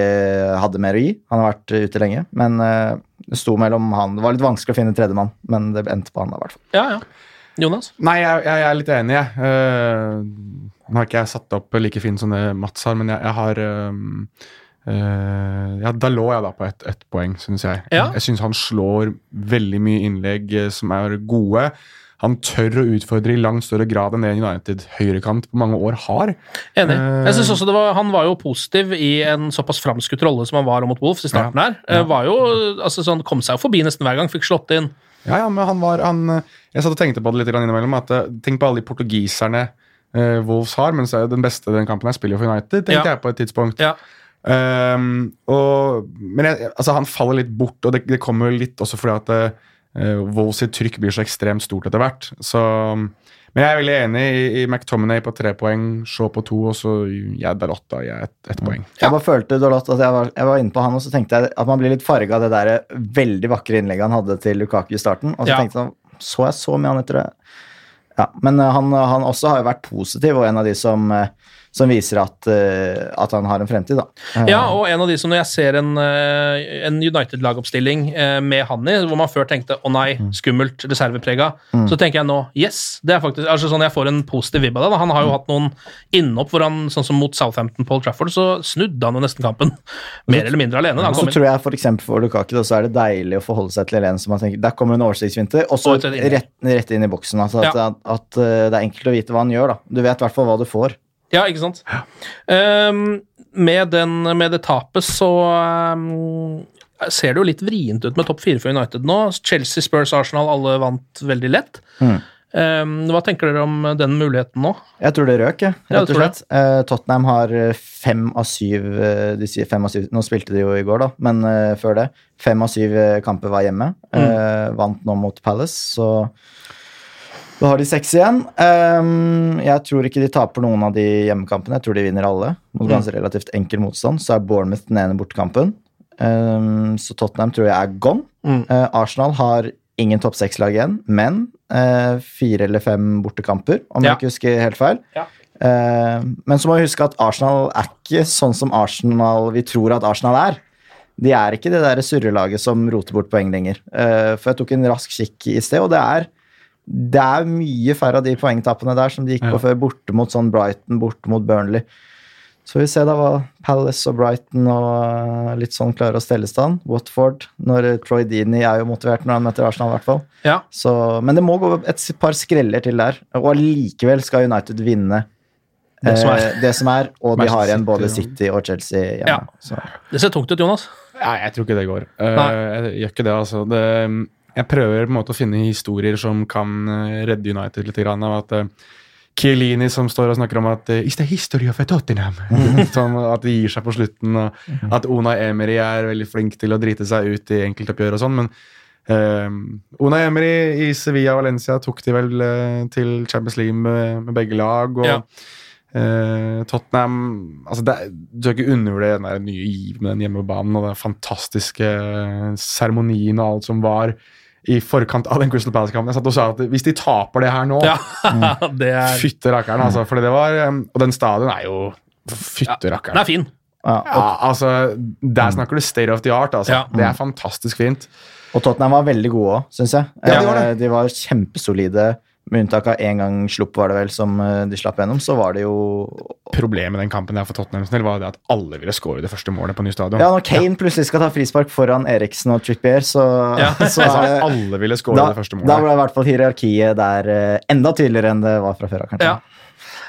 hadde mer å gi. Han har vært ute lenge. Men uh, det sto mellom han Det var litt vanskelig å finne tredjemann, men det endte på han da, i hvert fall.
ja, ja. Jonas?
Nei, jeg, jeg, jeg er litt enig, jeg. Uh, nå har ikke jeg satt opp like fint som det Mats har, men jeg, jeg har ehm, eh, ja, Da lå jeg da på ett et poeng, syns jeg.
Ja.
Jeg syns han slår veldig mye innlegg eh, som er gode. Han tør å utfordre i langt større grad enn det United høyrekant på mange år har.
Enig.
Eh.
Jeg synes også det var, Han var jo positiv i en såpass framskutt rolle som han var mot Wolves i starten her.
Ja.
Var jo, altså sånn, Kom seg jo forbi nesten hver gang, fikk slått inn.
Ja, ja, men han var han, Jeg satt og tenkte på det litt innimellom. At, tenk på alle de portugiserne eh, Wolves har, men er den beste den kampen jeg spiller for United, tenkte jeg på et tidspunkt.
Ja.
Ehm, og, men jeg, altså, han faller litt bort, og det, det kommer litt også fordi at uh, Wolves sitt trykk blir så ekstremt stort etter hvert. Så, men jeg er veldig enig i, i McTominay på tre poeng, Shaw på to, og så jeg Dalot i ett et poeng.
Jeg bare følte Dalot, at jeg var, jeg var inne på han, og så tenkte jeg at man blir litt farga av det der veldig vakre innlegget han hadde til Lukaku i starten. Og så
Ja.
tenkte jeg så jeg så mye han etter det. Ja, men eh, han, han også har jo vært positiv, og en av de som, eh, som viser at, eh, at han har en fremtid, da. Eh,
Ja, og en av de som når jeg ser en, eh, en United-lagoppstilling med han i, hvor man før tenkte 'å nei, skummelt, reserveprega', så tenker jeg nå 'yes'. Det er faktisk, altså sånn Jeg får en positiv vibb av det. da. Han har jo hatt noen innhopp hvor han, sånn som mot Southampton Paul Trafford, så snudde han jo nesten kampen. Mer eller mindre alene. da
så tror jeg for eksempel for Lukaku da, så er det deilig å forholde seg til en som man tenker Der kommer en oversiktsvinter, og så rett, rett inn i boksen. Altså at,
Ja.
at, at det er enkelt å vite hva han gjør. da. Du vet i hvert fall hva du får.
Ja, ikke sant? Ehm, med, den, med det tapet så um, ser det jo litt vrient ut med topp fire for United nå. Chelsea, Spurs, Arsenal, alle vant veldig lett.
Mm.
Um, hva tenker dere om den muligheten nå?
Jeg tror det røk, jeg, rett og slett. Uh, Tottenham har fem av syv eh, de sier fem av syv, Nå spilte de jo i går, da, men uh, før det. Fem av syv kamper var hjemme. Eh, vant nå mot Palace, så da har de seks igjen. Um, jeg tror ikke de taper noen av de hjemmekampene. Jeg tror de vinner alle mot ganske relativt enkel motstand. Så er Bournemouth den ene bortekampen. Um, så Tottenham tror jeg er gone.
Mm.
Uh, Arsenal har ingen topp seks-lag igjen, men uh, fire eller fem bortekamper, om
Ja.
jeg ikke husker helt feil.
Ja.
Uh, men så må vi huske at Arsenal er ikke sånn som Arsenal vi tror at Arsenal er. De er ikke det der surrelaget som roter bort poeng lenger. Eh, for jeg tok en rask kikk i sted, og det er, det er mye færre av de poengtappene der som de gikk
Ja.
på før, borte mot sånn Brighton, borte mot Burnley. Så vi ser da hva Palace og Brighton og eh, litt sånn klarer å stelle stand. Watford, når Troy Deeney er jo motivert når han møter Arsenal, i hvert fall.
Ja.
Så, men det må gå et par skreller til der, og allikevel skal United vinne
Det som er.
eh, det som er, og de har igjen både
City,
og Chelsea hjemme.
Ja.
Så.
Det ser tungt ut, Jonas.
Nei, jeg tror ikke det går. Eh,
Nei.
jeg gjør ikke det, altså. Det, jeg prøver på en måte å finne historier som kan eh, redde United litt. Grann, av at uh, Chiellini som står og snakker om at uh, Is the history of Tottenham? sånn, at de gir seg på slutten. Og at Ona Emery er veldig flink til å drite seg ut i enkeltoppgjør og sånn. Men uh, Ona Emery i Sevilla og Valencia tok de vel eh, til Champions League med, med begge lag. og
Ja.
Uh, Tottenham altså det, Du skal ikke undervurdere den der nye giv med den hjemmebanen og den fantastiske eh, seremonien og alt som var i forkant av den Crystal Palace-kampen. Jeg satt og sa at hvis de taper det her nå
Ja, det er
Fytte rakkeren, altså. For det var eh, Og den stadion er jo Fytte
Den er fin.
Ja,
Ja, altså, der snakker du state of the art. Altså.
Ja.
Det er fantastisk fint.
Og Tottenham var veldig gode òg, syns jeg.
Ja, de var det.
Eh, de var kjempesolide. Med unntak av én gang slupp, var det vel, som eh, de slapp gjennom, så var det jo
Problemet med den kampen der for Tottenham del var det at alle ville skåre det første målet på ny stadion.
Ja, når Kane plutselig skal ta frispark foran Eriksen og Trippier, så,
Ja.
så
Altså,
det
alle ville skåre
da,
det første
da
målet.
ble i hvert fall hierarkiet der eh, enda tydeligere enn det var fra før av, kanskje.
Ja.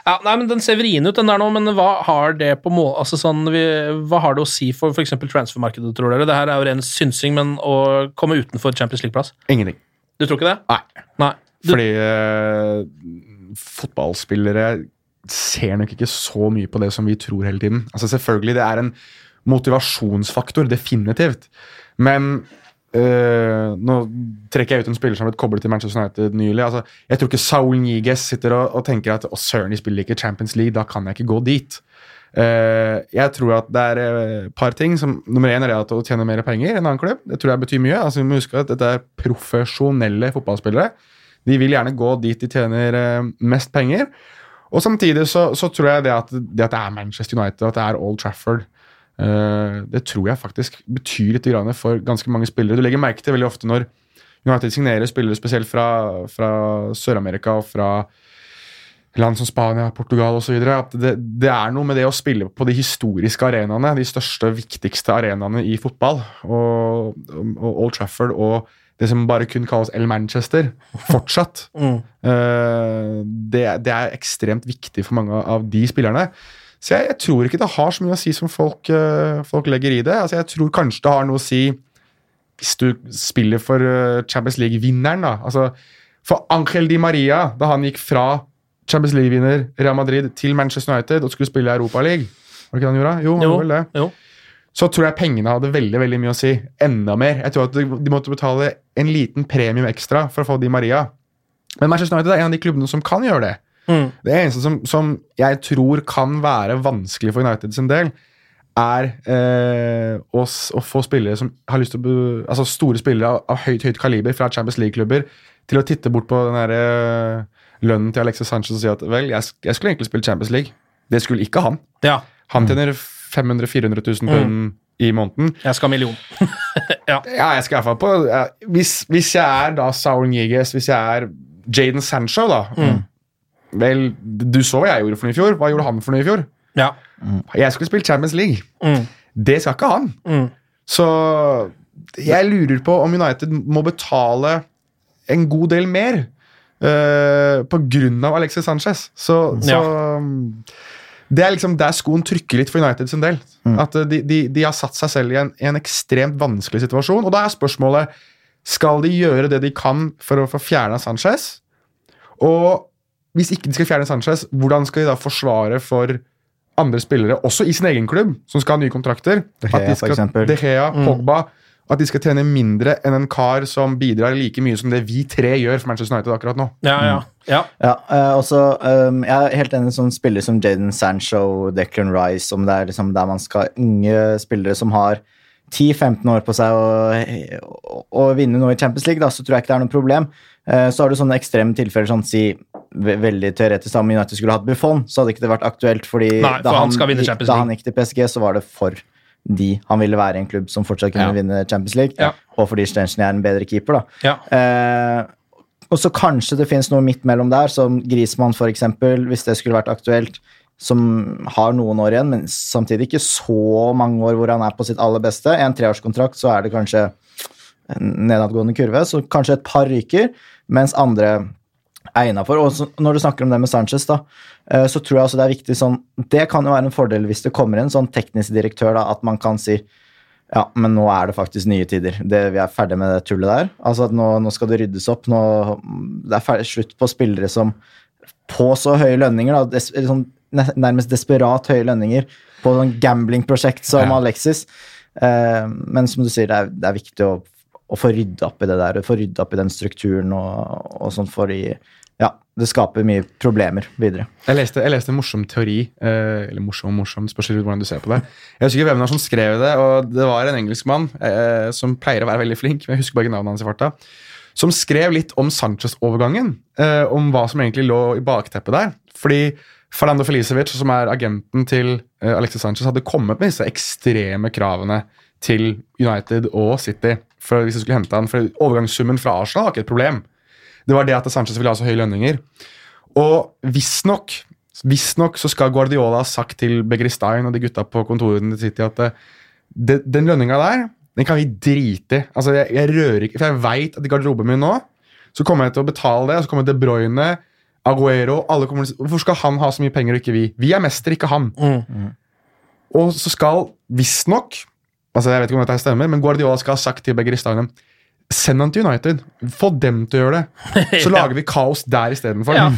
Ja, nei, men Den ser vrien ut, den der nå, men hva har det på mål, altså sånn, vi, hva har det å si for f.eks. transfermarkedet, tror dere? Det her er jo ren synsing, men å komme utenfor Champions League-plass?
Ingenting.
Du tror ikke det?
Nei.
Nei.
Fordi uh, fotballspillere ser nok ikke så mye på det som vi tror hele tiden. Altså Selvfølgelig, det er en motivasjonsfaktor, definitivt. Men Uh, nå trekker jeg ut en spiller som har blitt koblet til Manchester United nylig. Altså, jeg tror ikke Saul Niguez sitter og, og tenker at å søren, de spiller ikke Champions League, da kan jeg ikke gå dit. Uh, jeg tror at det er et par ting. som Nummer én er det at å tjene mer penger enn en annen klubb. Det tror jeg betyr mye. Altså, vi må huske at Dette er profesjonelle fotballspillere. De vil gjerne gå dit de tjener eh, mest penger. Og samtidig så, så tror jeg det at, det at det er Manchester United, at det er Old Trafford, eh, det tror jeg faktisk betyr litt for ganske mange spillere. Du legger merke til veldig ofte når United signerer spillere spesielt fra, fra Sør-Amerika og fra land som Spania, Portugal osv. At det, det er noe med det å spille på de historiske arenaene, de største viktigste arenaene i fotball. Og, og Old Trafford og det som bare kun kalles El Manchester, fortsatt.
Mm.
uh, det, det er ekstremt viktig for mange av de spillerne. Så jeg, jeg tror ikke det har så mye å si som folk, uh, folk legger i det. Altså, jeg tror kanskje det har noe å si hvis du spiller for uh, Champions League-vinneren. da. Altså, for Angel Di Maria, da han gikk fra Champions League-vinner Real Madrid til Manchester United og skulle spille Europa League Var det ikke det han gjorde? Jo, han
Jo.
gjorde vel det.
jo.
Så tror jeg pengene hadde veldig veldig mye å si. Enda mer. Jeg tror at de, de måtte betale en liten premium ekstra for å få Di Maria. Men Manchester United er en av de klubbene som kan gjøre det.
Mm.
Det eneste som, som jeg tror kan være vanskelig for United sin del, er eh, å, å få spillere som har lyst til å Altså store spillere av, av høyt høyt kaliber fra Champions League-klubber til å titte bort på den der, eh, lønnen til Alexis Sanchez og si at vel, jeg, jeg skulle egentlig spille Champions League. Det skulle ikke han.
Ja.
Han tjener 500 000-400 000 pund i måneden.
Jeg skal ha million.
Ja, jeg skal i hvert fall på ja, hvis, hvis jeg er da Saul Niguez, hvis jeg er Jaden Sancho, da Vel, du så hva jeg gjorde for noe i fjor. Hva gjorde han for noe i fjor?
Ja.
Jeg skulle spille Champions League.
Mm.
Det skal ikke han.
Mm.
Så jeg lurer på om United må betale en god del mer uh, på grunn av Alexis Sanchez. Så, så um, det er liksom der skoen trykker litt for United sin del. At uh, de, de, de har satt seg selv i en, i en ekstremt vanskelig situasjon. Og da er spørsmålet skal de gjøre det de kan for å få fjerna Sanchez. Og hvis ikke de skal fjerne Sanchez, hvordan skal de da forsvare for andre spillere, også i sin egen klubb, som skal ha nye kontrakter?
De Gea,
at de skal. De Gea, Pogba, at de skal tjene mindre enn en kar som bidrar like mye som det vi tre gjør for Manchester United akkurat nå.
Ja, ja. ja.
Ja, eh, også, um, jeg er helt enig som spiller som Jaden Sancho, Declan Rice, om det er liksom der man skal unge spillere som har 10-15 år på seg å, å, å vinne noe i Champions League, da, så tror jeg ikke det er noe problem. Uh, så har du sånne ekstreme tilfeller, som sånn si ve veldig teoretisk, da, om United skulle hatt Buffon, så hadde ikke det vært aktuelt, fordi
Nei, for han han
da han gikk til PSG, så var det for de han ville være i en klubb som fortsatt kunne
Ja.
vinne Champions League,
Ja.
og fordi Stenchen er en bedre keeper, da.
Ja.
Eh, og så kanskje det finnes noe midt mellom der, som Grismann for eksempel, hvis det skulle vært aktuelt, som har noen år igjen, men samtidig ikke så mange år hvor han er på sitt aller beste. En treårskontrakt så er det kanskje en nedadgående kurve, så kanskje et par ryker, mens andre er for. Og når du snakker om det med Sanchez, da, eh, så tror jeg altså det er viktig sånn Det kan jo være en fordel hvis det kommer en sånn teknisk direktør, da, at man kan si ja, men nå er det faktisk nye tider. Det, vi er ferdig med det tullet der. Altså at nå, nå skal det ryddes opp. Nå, det er ferdig, slutt på spillere som på så høye lønninger, da, des, sånn, nærmest desperat høye lønninger, på sånn gamblingprosjekt som
Ja.
Alexis. Eh, men som du sier, det er, det er viktig å, å få rydda opp i det der, få rydda opp i den strukturen og, og for fordi ja, det skaper mye problemer videre.
Jeg leste, jeg leste en morsom teori. Eh, eller morsom morsom, spørs hvordan du ser på det. Jeg husker ikke hvem som skrev det, og det var en engelskmann eh, som pleier å være veldig flink, men jeg husker bare ikke navnet hans i farta, som skrev litt om Sanchez-overgangen. Eh, om hva som egentlig lå i bakteppet der. Fordi Fernando Felicevic, som er agenten til eh, Alexis Sanchez, hadde kommet med disse ekstreme kravene til United og City for hvis jeg skulle hente han. For overgangssummen fra Arsenal var ikke et problem. Det var det at Sanchez ville ha så høye lønninger. Og visstnok Visstnok så skal Guardiola ha sagt til Begristein og de gutta på kontorene til City at eh, det, den lønninga der, den kan vi drite i. Altså, jeg, jeg rører ikke For jeg veit at i garderoben min nå så kommer jeg til å betale det, og så kommer De Bruyne, Aguero alle kommer, til å si, Hvorfor skal han ha så mye penger og ikke vi? Vi er mester, ikke han. Og så skal visstnok altså Jeg vet ikke om dette stemmer, men Guardiola skal ha sagt til Begristein Send han til United. Få dem til å gjøre det. Så lager vi kaos der istedenfor.
Ja.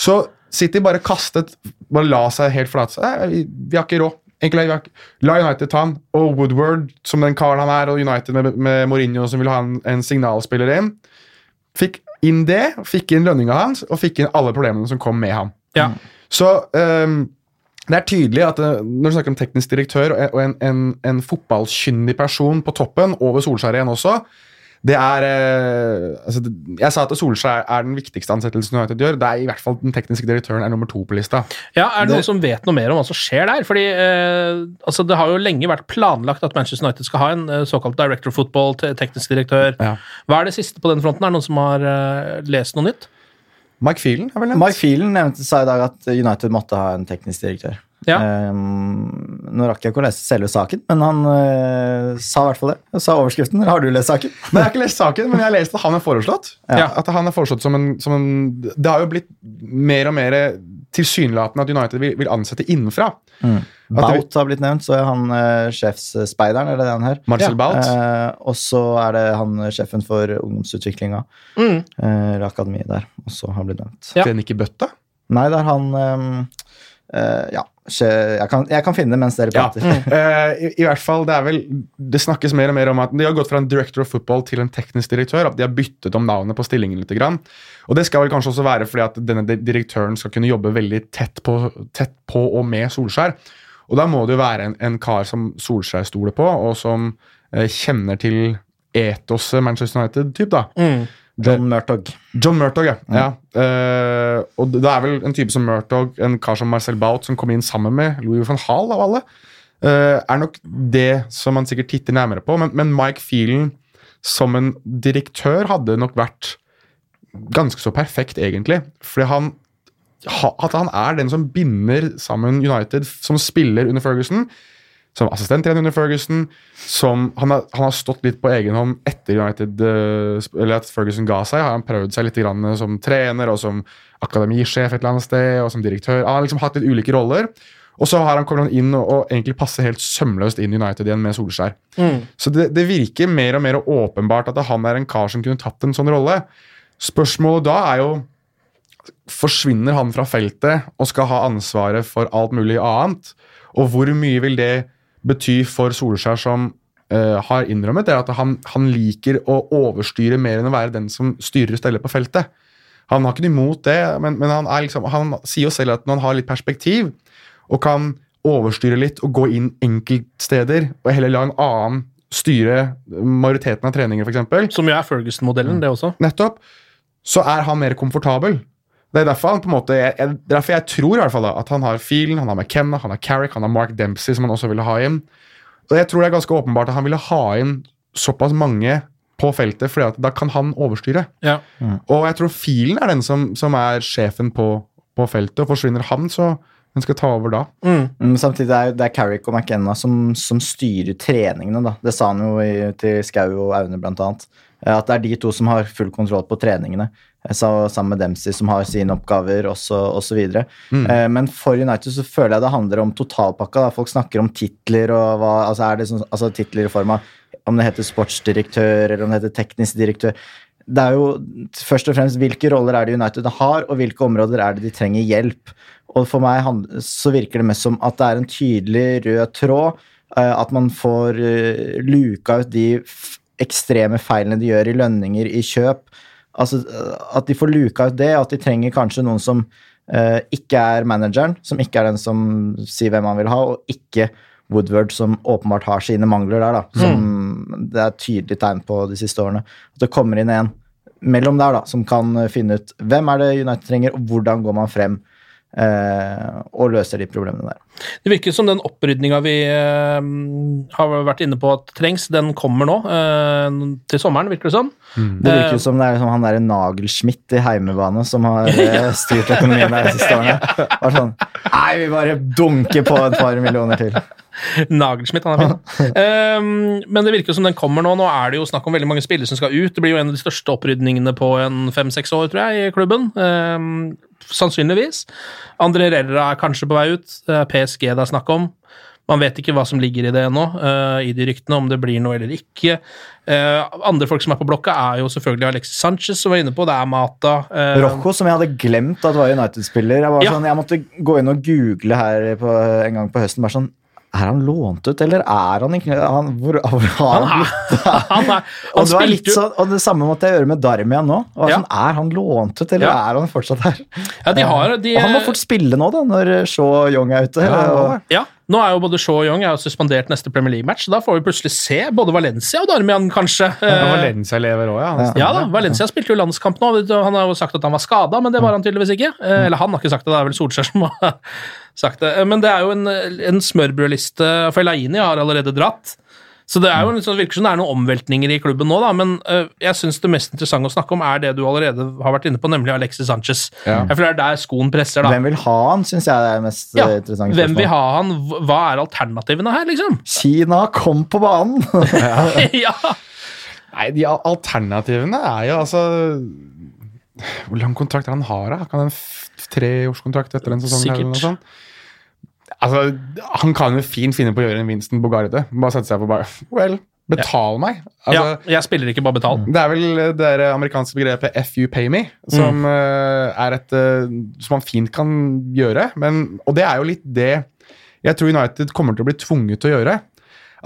Så City bare kastet Bare la seg helt flate. Vi, vi har ikke råd. Egentlig, vi har ikke, la United ta han. Og Woodward, som den karen han er, og United med, med Mourinho, som vil ha en, en signalspiller inn. Fikk inn det, fikk inn lønninga hans, og fikk inn alle problemene som kom med ham.
Ja.
Så ehm, det er tydelig at eh, når du snakker om teknisk direktør og en, en, en fotballkyndig person på toppen, over Solskjær igjen også det er eh, altså, Jeg sa at Solskjær er den viktigste ansettelsen United gjør. Det er i hvert fall Den tekniske direktøren er nummer to på lista.
Ja, Er det, noen som vet noe mer om hva som skjer der? Fordi eh, altså Det har jo lenge vært planlagt at Manchester United skal ha en eh, såkalt director of football, teknisk direktør.
Ja.
Hva er det siste på den fronten? Er det noen som har eh, lest noe nytt?
Mike Phelan har vel nevnt?
Mike Phelan nevnte sa i dag at United måtte ha en teknisk direktør.
Ja.
Um, nå rakk jeg ikke å lese selve saken, men han uh, sa i hvert fall det. Han sa overskriften. Har du lest saken?
Nei, Jeg har ikke lest saken, men jeg har lest at han er foreslått.
Ja.
At han er foreslått som en, som en Det har jo blitt mer og mer tilsynelatende at United vil, vil ansette innenfra. Mm.
Bout har blitt nevnt, så er han eh, sjefsspeideren, er det han her?
Marcel Bout.
Eh, og så er det han eh, sjefen for ungdomsutviklinga,
Mm.
eh, eller akademiet der, også har blitt nevnt.
Ja.
Ikke bøtta?
Nei, det er han ehm, eh, Ja, jeg kan, jeg kan finne det mens dere
Ja.
prater.
Eh, i, I hvert fall, Det er vel, det snakkes mer og mer om at de har gått fra en director of football til en teknisk direktør. At de har byttet om navnet på stillingen litt. Grann. Og Det skal vel kanskje også være fordi at denne direktøren skal kunne jobbe veldig tett på, tett på og med Solskjær. Og Da må det jo være en, en kar som Solskjær stoler på, og som uh, kjenner til etoset Manchester United-typ. da.
Mm.
John Murtog.
John Murtog, ja. ja. Uh, og det er vel en type som Murtog, en kar som Marcel Baut, som kom inn sammen med Louis van Hall, av alle, uh, er nok det som man sikkert titter nærmere på. Men, men Mike Phelan som en direktør hadde nok vært ganske så perfekt, egentlig. Fordi han at han er den som binder sammen United som spiller under Ferguson. Som assistenttrener under Ferguson. Som han har, han har stått litt på egen hånd etter United eh, Eller at Ferguson ga seg. Har han prøvd seg litt grann som trener og som akademisjef et eller annet sted. Og som direktør. Han har liksom hatt litt ulike roller. Og så har han kommet inn og, og egentlig passer helt sømløst inn i United igjen med Solskjær. Så det, det virker mer og mer åpenbart at han er en kar som kunne tatt en sånn rolle. Spørsmålet da er jo Forsvinner han fra feltet og skal ha ansvaret for alt mulig annet? Og hvor mye vil det bety for Solskjær, som uh, har innrømmet det, at han, han liker å overstyre mer enn å være den som styrer og steller på feltet? Han har ikke noe imot det, men, men han, er liksom, han sier jo selv at når han har litt perspektiv og kan overstyre litt og gå inn enkeltsteder og heller la en annen styre majoriteten av treninger, f.eks.,
Som jo er Ferguson-modellen, det også.
nettopp, så er han mer komfortabel. Det er derfor han på en måte, jeg, derfor jeg tror i hvert fall da, at han har Fielen, han har McKenna, han har Carrick, han har Mark Dempsey, som han også ville ha inn. Og jeg tror det er ganske åpenbart at han ville ha inn såpass mange på feltet, fordi da kan han overstyre.
Ja.
Og jeg tror Fielen er den som, som er sjefen på, på feltet, og forsvinner han, så hun skal ta over da?
Men samtidig er det er Carrick og McKenna som, som styrer treningene. da. Det sa han jo i, til Skau og Aune, blant annet. Eh, At det er de to som har full kontroll på treningene. Jeg sammen med Dempsey, som har sine oppgaver, osv. Mm. Men for United så føler jeg det handler om totalpakka. Da. Folk snakker om titler og hva altså er det sånn, altså titler i form av om det heter sportsdirektør eller om det heter teknisk direktør. Det er jo først og fremst hvilke roller er det United har, og hvilke områder er det de trenger hjelp. Og for meg så virker det mest som at det er en tydelig rød tråd. eh, At man får eh, luka ut de ekstreme feilene de gjør i lønninger, i kjøp. Altså eh, At de får luka ut det, at de trenger kanskje noen som uh, ikke er manageren, som ikke er den som sier hvem han vil ha, og ikke Woodward, som åpenbart har sine mangler der, da. Som det er tydelig tegn på de siste årene. At det kommer inn en mellom der, da, som kan eh, finne ut hvem er det United trenger, og hvordan går man frem og løser de problemene der.
Det virker som den opprydninga vi eh, har vært inne på at trengs, den kommer nå. eh, til sommeren, virker det som.
Det virker som det er som han derre Nagelschmidt i heimebane som har eh, styrt økonomien der de siste årene. Bare sånn Nei, vi bare dunker på et par millioner til.
Nagelsmitt, han er fin. um, men det virker som den kommer nå. Nå er det jo snakk om veldig mange spillere som skal ut. Det blir jo en av de største opprydningene på en fem-seks år, tror jeg, i klubben. Ehm, sannsynligvis. André Rerra er kanskje på vei ut. Det er PSG det er snakk om. Man vet ikke hva som ligger i det ennå, uh, i de ryktene, om det blir noe eller ikke. Uh, andre folk som er på blokka, er jo selvfølgelig Alexis Sanchez, som var inne på. Det er Mata. Uh,
Rocco, som jeg hadde glemt at var United-spiller. Jeg,
Ja.
sånn, jeg måtte gå inn og google her på, en gang på høsten. bare sånn, Er han lånt ut, eller er han ikke han, hvor, har
han,
han
han, er,
Og det, var litt sånn, og det samme måtte jeg gjøre med Darmian nå.
Ja.
sånn, er han lånt ut, eller
Ja.
er han fortsatt her?
ja, de har, de,
og han må fort spille nå, da, når Shaw Young er ute.
Ja,
og,
Ja, nå er jo både Shaw og Young er jo suspendert neste Premier League-match. Da får vi plutselig se både Valencia og Darmian, kanskje.
Ja,
Eh,
Valencia lever òg, ja.
Ja.
Da, Valencia spilte jo landskamp nå. Han har jo sagt at han var skada, men det var han tydeligvis ikke. Eh, Eller han har ikke sagt det, det er vel Solskjær som har sagt det. Eh, Men det er jo en, en smørbrødliste, for Elaini har allerede dratt. Så det er jo litt sånn, virker som det er noen omveltninger i klubben nå, da, men uh, jeg syns det mest interessante å snakke om er det du allerede har vært inne på, nemlig Alexis Sanchez.
Ja.
Jeg føler det er der skoen presser, da.
Hvem vil ha han, syns jeg er det mest
Ja,
eh, interessante
Hvem vil ha han? Hva- er alternativene her, liksom?
Kina, kom på banen!
ja.
Nei, de alternativene er jo altså Hvor lang kontrakt er han har, da? Kan han f- treårskontrakt etter en sesong? Eller noe
Sikkert.
sånt? Altså, Han kan jo fint finne på å gjøre en Winston Bogarde. Bare sette seg på bare Well, betal meg.
ja.
Altså,
Jeg spiller ikke bare betal.
Det er vel det er amerikanske begrepet F you pay me', som mm. er et eh, som man fint kan gjøre. Men, og det er jo litt det jeg tror United kommer til å bli tvunget til å gjøre.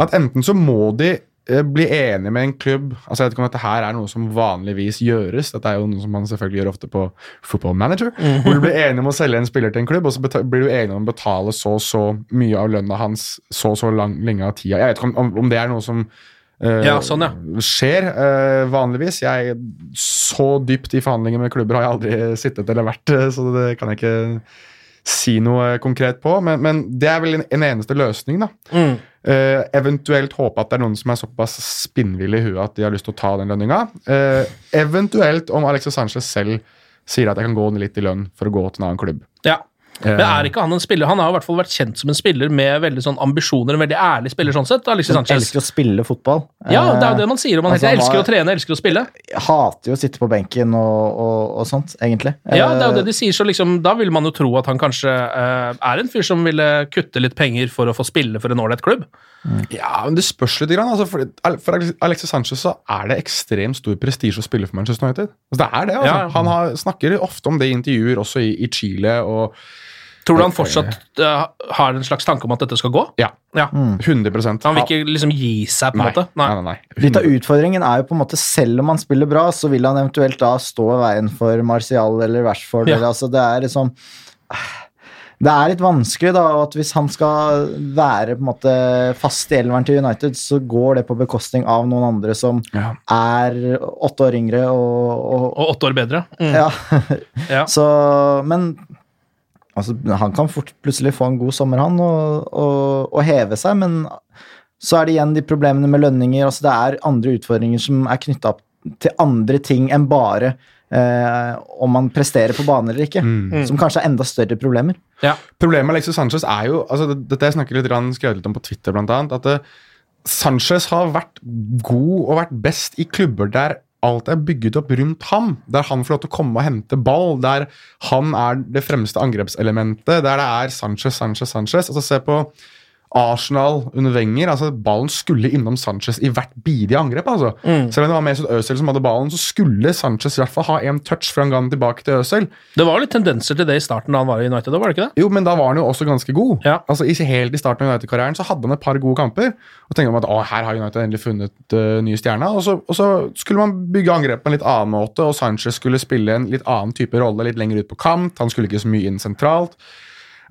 At enten så må de eh, bli enig med en klubb altså Jeg vet ikke om dette her er noe som vanligvis gjøres. Dette er jo noe som man selvfølgelig gjør ofte på Football Manager. Hvor du blir enig om å selge en spiller til en klubb, og så blir du enig om å betale så og så mye av lønna hans så og så lang, lenge av tida. Jeg vet ikke om, om, det er noe som uh,
Ja, sånn, ja.
skjer uh, vanligvis. Jeg er Så dypt i forhandlinger med klubber har jeg aldri sittet eller vært, eh, så det kan jeg ikke si noe konkret på. Men, men det er vel en, en eneste løsning, da.
Mm.
Uh, eventuelt håpe at det er noen som er såpass spinnville i huet at de har lyst til å ta den lønninga. Uh, eventuelt om Alexis Sanchez selv sier at jeg kan gå ned litt i lønn for å gå til en annen klubb.
Ja. Men er ikke han en spiller Han har i hvert fall vært kjent som en spiller med veldig sånn ambisjoner, en veldig ærlig spiller sånn sett. Alexis Sanchez.
elsker å spille fotball.
Ja, det er jo
Eh,
det man sier om han
altså, han
elsker
var-
å trene, elsker å spille.
Hater jo å sitte på benken og, og, og sånt, egentlig.
Ja, det er jo det
Eh,
de sier, så liksom, Da vil man jo tro at han kanskje uh, er en fyr som ville kutte litt penger for å få spille for en ålreit klubb.
Ja, men Det spørs litt. Grann, altså, for, for Alexis Sanchez så er det ekstremt stor prestisje å spille for Manchester United. Altså, det er det, altså.
Ja.
Han har, snakker ofte om det i intervjuer, også i, i Chile. og
Tror du han fortsatt uh, har en slags tanke om at dette skal gå?
Ja,
Ja.
100%
Han vil ikke liksom gi seg, på en måte?
nei, nei, nei.
Litt av utfordringen er jo på en måte selv om han spiller bra, så vil han eventuelt da stå i veien for Martial eller Rashford.
Ja.
Eller, altså det er liksom det er litt vanskelig, da, at hvis han skal være på en måte fast i elveren til United, så går det på bekostning av noen andre som
Ja.
er åtte år yngre og, og,
Og åtte år bedre. Mm.
Ja.
Ja.
Så, men altså, han kan fort plutselig få en god sommer, han, og, og, og heve seg, men så er det igjen de problemene med lønninger. altså Det er andre utfordringer som er knytta opp til andre ting enn bare eh, om man presterer på bane eller ikke. Som kanskje er enda større problemer.
Ja.
Problemet med Alexis Sanchez er jo altså Dette jeg snakker litt, skrevet litt om på Twitter, blant annet. At det, Sanchez har vært god og vært best i klubber der alt er bygget opp rundt ham. Der han får lov til å komme og hente ball. Der han er det fremste angrepselementet. Der det er Sanchez, Sanchez, Sanchez. Altså Se på Arsenal under Wenger. altså Ballen skulle innom Sanchez i hvert bidige angrep. altså. Selv om det var Mesut Özil som hadde ballen, så skulle Sanchez i hvert fall ha en touch før han ga den tilbake til Özil.
Det var litt tendenser til det i starten da han var i United, var det ikke det?
Jo, men da var han jo også ganske god.
Ja.
Altså, ikke Helt i starten av United-karrieren så hadde han et par gode kamper. Og tenkte man at å, her har United endelig funnet uh, nye stjerner. Og så, og så skulle man bygge angrep på en litt annen måte, og Sanchez skulle spille en litt annen type rolle litt lenger ut på kant. Han skulle ikke så mye inn sentralt.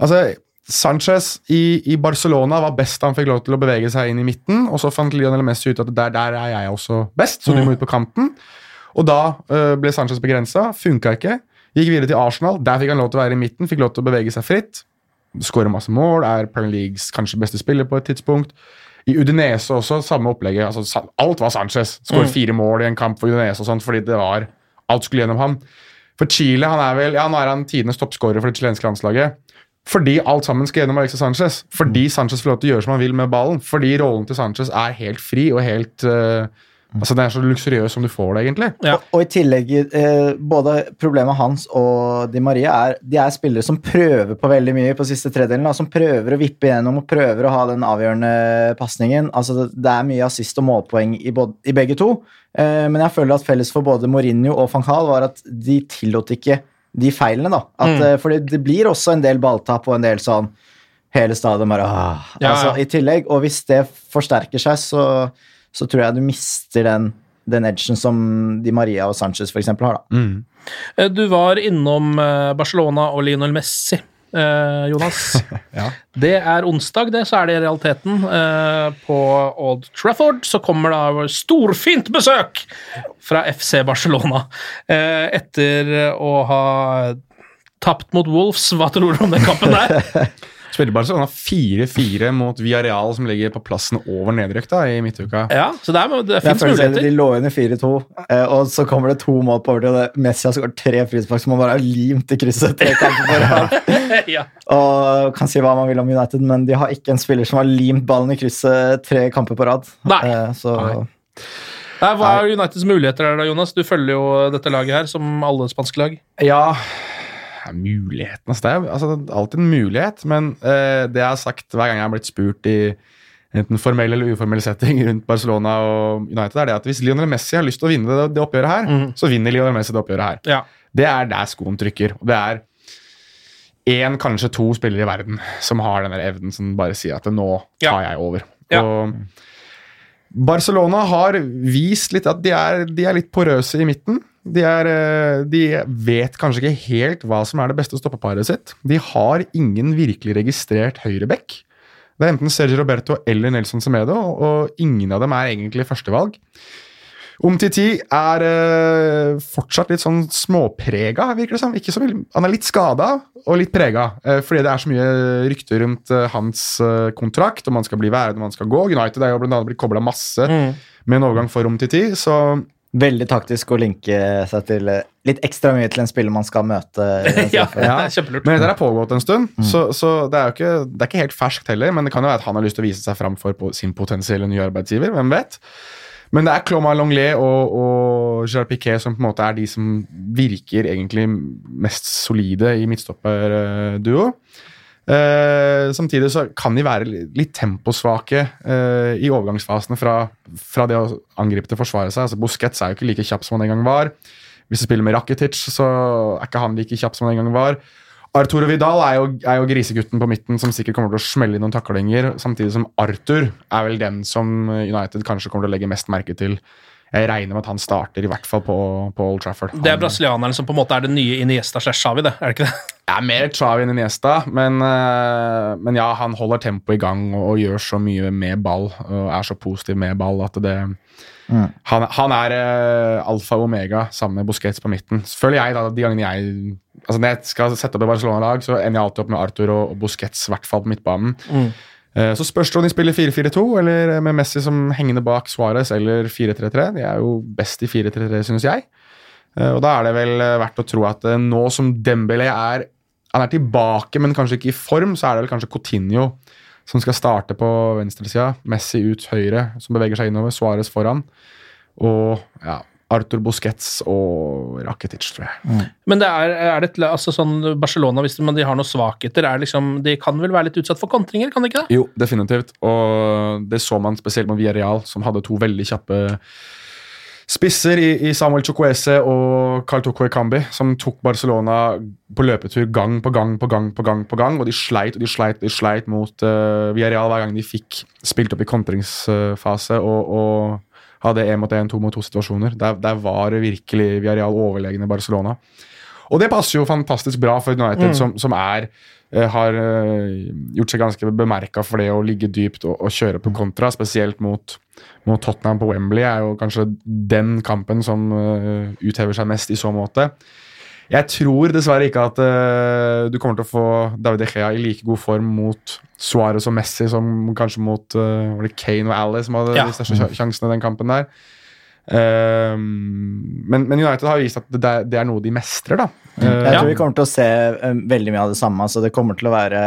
Altså, Sanchez i, i Barcelona var best han fikk lov til å bevege seg inn i midten, og så fant Lionel Messi ut at der, der er jeg også best, så du må ut på kanten. Og da øh, ble Sanchez begrensa, funka ikke. Gikk videre til Arsenal, der fikk han lov til å være i midten, fikk lov til å bevege seg fritt. Skårer masse mål, er Premier Leagues kanskje beste spiller på et tidspunkt. I Udinese også, samme opplegget. Altså, alt var Sanchez. Skåret fire mål i en kamp for Udinese og sånt, fordi det var Alt skulle gjennom ham. For Chile han er vel, ja, nå er han tidenes toppskårer for det chilenske landslaget. Fordi alt sammen skal gjennom Alexis Sanchez. Fordi Sanchez får lov til å gjøre som han vil med ballen. Fordi rollen til Sanchez er helt fri og helt uh, Altså Det er så luksuriøs som du får det, egentlig.
Ja.
Og, og i tillegg, eh, både problemet hans og Di Maria er de er spillere som prøver på veldig mye på siste tredelen. Da, som prøver å vippe igjennom og prøver å ha den avgjørende pasningen. Altså, det, er mye assist og målpoeng i, både, i begge to. Eh, men jeg føler at felles for både Mourinho og van Gaal var at de tillot ikke de feilene. da. At,
Mm.
For fordi det blir også en del balltap og en del sånn Hele stadion bare åh,
Ja,
altså,
ja.
I tillegg, og hvis det forsterker seg, så, så tror jeg du mister den, den edgen som Di Maria og Sanchez for eksempel har. da.
Mm. Du var innom eh, Barcelona og Lionel Messi, eh, Jonas.
Ja.
Det er onsdag, det, så er det i realiteten. Eh, På Old Trafford så kommer da storfint besøk fra FC Barcelona. Eh, Etter å ha tapt mot Wolves. Hva tror du om den kampen der?
Spilte Barcelona 4-4 mot Villarreal, som ligger på plassen over nedrykk da, i midtuka.
Ja, så der, er, det fins muligheter.
De lå under 4-2, eh, og så kommer det to mål på overtid. og det- Messi har skåret tre frispark som han bare har limt i krysset. tre kamper på rad.
ja.
Og kan si hva man vil om United, men de har ikke en spiller som har limt ballen i krysset tre kamper på rad.
Nei.
Eh, Så
Nei.
Nei, Hva er Uniteds muligheter der, da, Jonas? Du følger jo dette laget her, som alle spanske lag.
Ja, Muligheten altså, det, er, altså, det er alltid en mulighet, men eh, det jeg har sagt hver gang jeg har blitt spurt i enten formell eller uformell setting rundt Barcelona og United, er det at hvis Lionel Messi har lyst til å vinne det, det oppgjøret her, så vinner Lionel Messi det oppgjøret her.
Ja.
Det er der skoen trykker. Og det er én, kanskje to spillere i verden som har den evnen som bare sier at nå tar jeg over.
Ja.
Og Barcelona har vist litt at de er, de er litt porøse i midten. De, er, eh, de vet kanskje ikke helt hva som er det beste stoppeparet sitt. De har ingen virkelig registrert høyreback. Det er enten Sergio Roberto eller Nelson Semedo, og ingen av dem er egentlig førstevalg. Omtiti er eh, fortsatt litt sånn småprega, virker det som. Ikke så veldig, han er litt skada og litt prega, eh, fordi det er så mye rykter rundt hans kontrakt, om han skal bli værende, om han skal gå. United er jo blant annet blitt kobla masse med en overgang for Omtiti, så
veldig taktisk å linke seg til eh, litt ekstra mye til en spiller man skal møte.
ja.
Ja.
kjempelurt.
Men dette har pågått en stund, så, så det er jo ikke, det er ikke helt ferskt heller. Men det kan jo være at han har lyst til å vise seg fram for på sin potensielle nye arbeidsgiver. Hvem vet? Men det er Cloma Longlet og, og Gerard Piquet som på en måte er de som virker egentlig mest solide i midtstopperduo. Eh, samtidig så kan de være litt temposvake uh, i overgangsfasene fra, fra det å angripe til å forsvare seg. Altså Busquets er jo ikke like kjapp som han en gang var. Hvis du spiller med Rakitic, så er ikke han like kjapp som han en gang var. Arturo Vidal er jo, er jo grisegutten på midten som sikkert kommer til å smelle inn noen taklinger, samtidig som Arthur er vel den som United kanskje kommer til å legge mest merke til jeg regner med at han starter, i hvert fall på, på Old Trafford.
Det er
Han-
brasilianeren som på en måte er det nye Iniesta slash Xavi, det. Er det ikke det?
Ja, mer Xavi enn Iniesta, men, eh, men ja, han holder tempoet i gang og, og gjør så mye med ball og er så positiv med ball at det Han, han er uh, alfa og omega sammen med Busquets på midten. Føler jeg da, de gangene jeg altså Når jeg skal sette opp et Barcelona-lag, så ender jeg alltid opp med Arthur og, og Busquets, i hvert fall på midtbanen. Eh, Så spørs det om de spiller 4-4-2 eller med Messi som hengende bak Suárez eller 4-3-3. De er jo best i 4-3-3, synes jeg. Eh, Og da er det vel eh, verdt å tro at eh, nå som Dembélé er Han er tilbake, men kanskje ikke i form, så er det vel kanskje Coutinho som skal starte på venstresida. Messi ut høyre, som beveger seg innover. Suárez foran. Og ja, Arthur Busquets og Rakitic, tror jeg.
Men det er, er det et, altså sånn Barcelona, hvis de, de har noen svakheter, er liksom, de kan vel være litt utsatt for kontringer, kan de ikke det?
Jo, definitivt. Og det så man spesielt med Villarreal, som hadde to veldig kjappe spisser i, i Samuel Chukwese og Carl Toko Kambi, som tok Barcelona på løpetur gang på gang på gang på gang. på gang, Og de sleit og de sleit de sleit mot uh, Villarreal hver gang de fikk spilt opp i kontringsfase og, og hadde én mot én, to mot to-situasjoner. Der, der var virkelig Villarreal overlegne Barcelona. Og det passer jo fantastisk bra for United, som, som er eh, har eh, gjort seg ganske bemerka for det å ligge dypt og, og kjøre på kontra, spesielt mot, mot Tottenham på Wembley, er jo kanskje den kampen som eh, uthever seg mest i så måte. Jeg tror dessverre ikke at uh, du kommer til å få David Echea i like god form mot Suárez og Messi som kanskje mot uh, var det Kane og Ali som hadde
Ja.
de største sjansene i den kampen der. Eh, men, men United har vist at det, det er noe de mestrer, da.
Jeg tror vi kommer til å se eh, veldig mye av det samme. Så det kommer til å være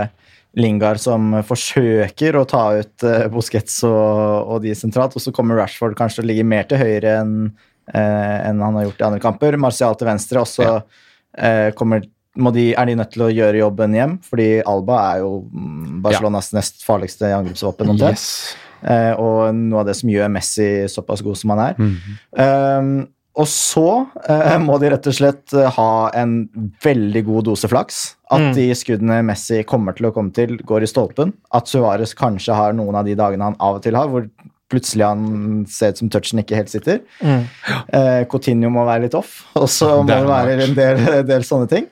Lingard som forsøker å ta ut Busquets og, og de sentralt, og så kommer Rashford kanskje til å ligge mer til høyre enn enn han har gjort i andre kamper. Martial til venstre, og så eh, kommer må de, er de nødt til å gjøre jobben hjem, fordi Alba er jo Barcelonas Barcelonas nest farligste angrepsvåpen.
Yes.
Eh, og noe av det som gjør Messi såpass god som han er.
Mhm.
Um, og så eh, må de rett og slett eh, ha en veldig god dose flaks. At de skuddene Messi kommer til å komme til, går i stolpen. At Suárez kanskje har noen av de dagene han av og til har, hvor plutselig han ser ut som touchen ikke helt sitter. Eh, Coutinho må være litt off, og så må
Det
være en del, del sånne ting.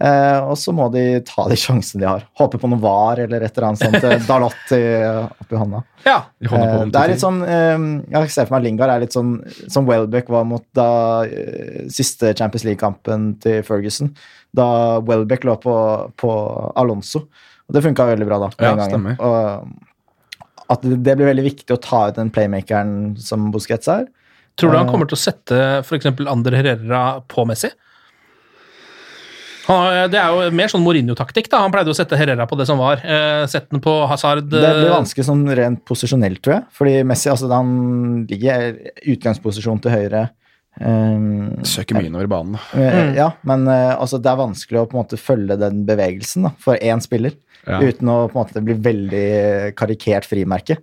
Eh, og så må de ta de sjansene de har. Håpe på noe var eller et eller annet sånt. eh, Dalot i- oppi hånda.
Ja.
På
Eh, det er litt sånn eh, Jeg ser for meg Lingard er litt sånn som Welbeck var mot da eh, siste Champions League-kampen til Ferguson. Da Welbeck lå på, på Alonso. Og det funka veldig bra da.
Ja, stemmer.
Og at det blir veldig viktig å ta ut den playmakeren som Busquets er.
Tror du han
Eh.
kommer til å sette f.eks. Ander Herrera på Messi? Det er jo mer sånn Mourinho-taktikk. da Han pleide å sette Herrera på det som var. Sette den på Hazard.
Det blir
eh,
vanskelig sånn rent posisjonelt, tror jeg. Fordi Messi altså, han ligger i utgangsposisjon til høyre. Um,
Søker mye innover banen.
Eh, Ja, men eh, altså, det er vanskelig å på en måte følge den bevegelsen da, for én spiller.
Ja.
Uten å på en måte bli veldig karikert frimerke.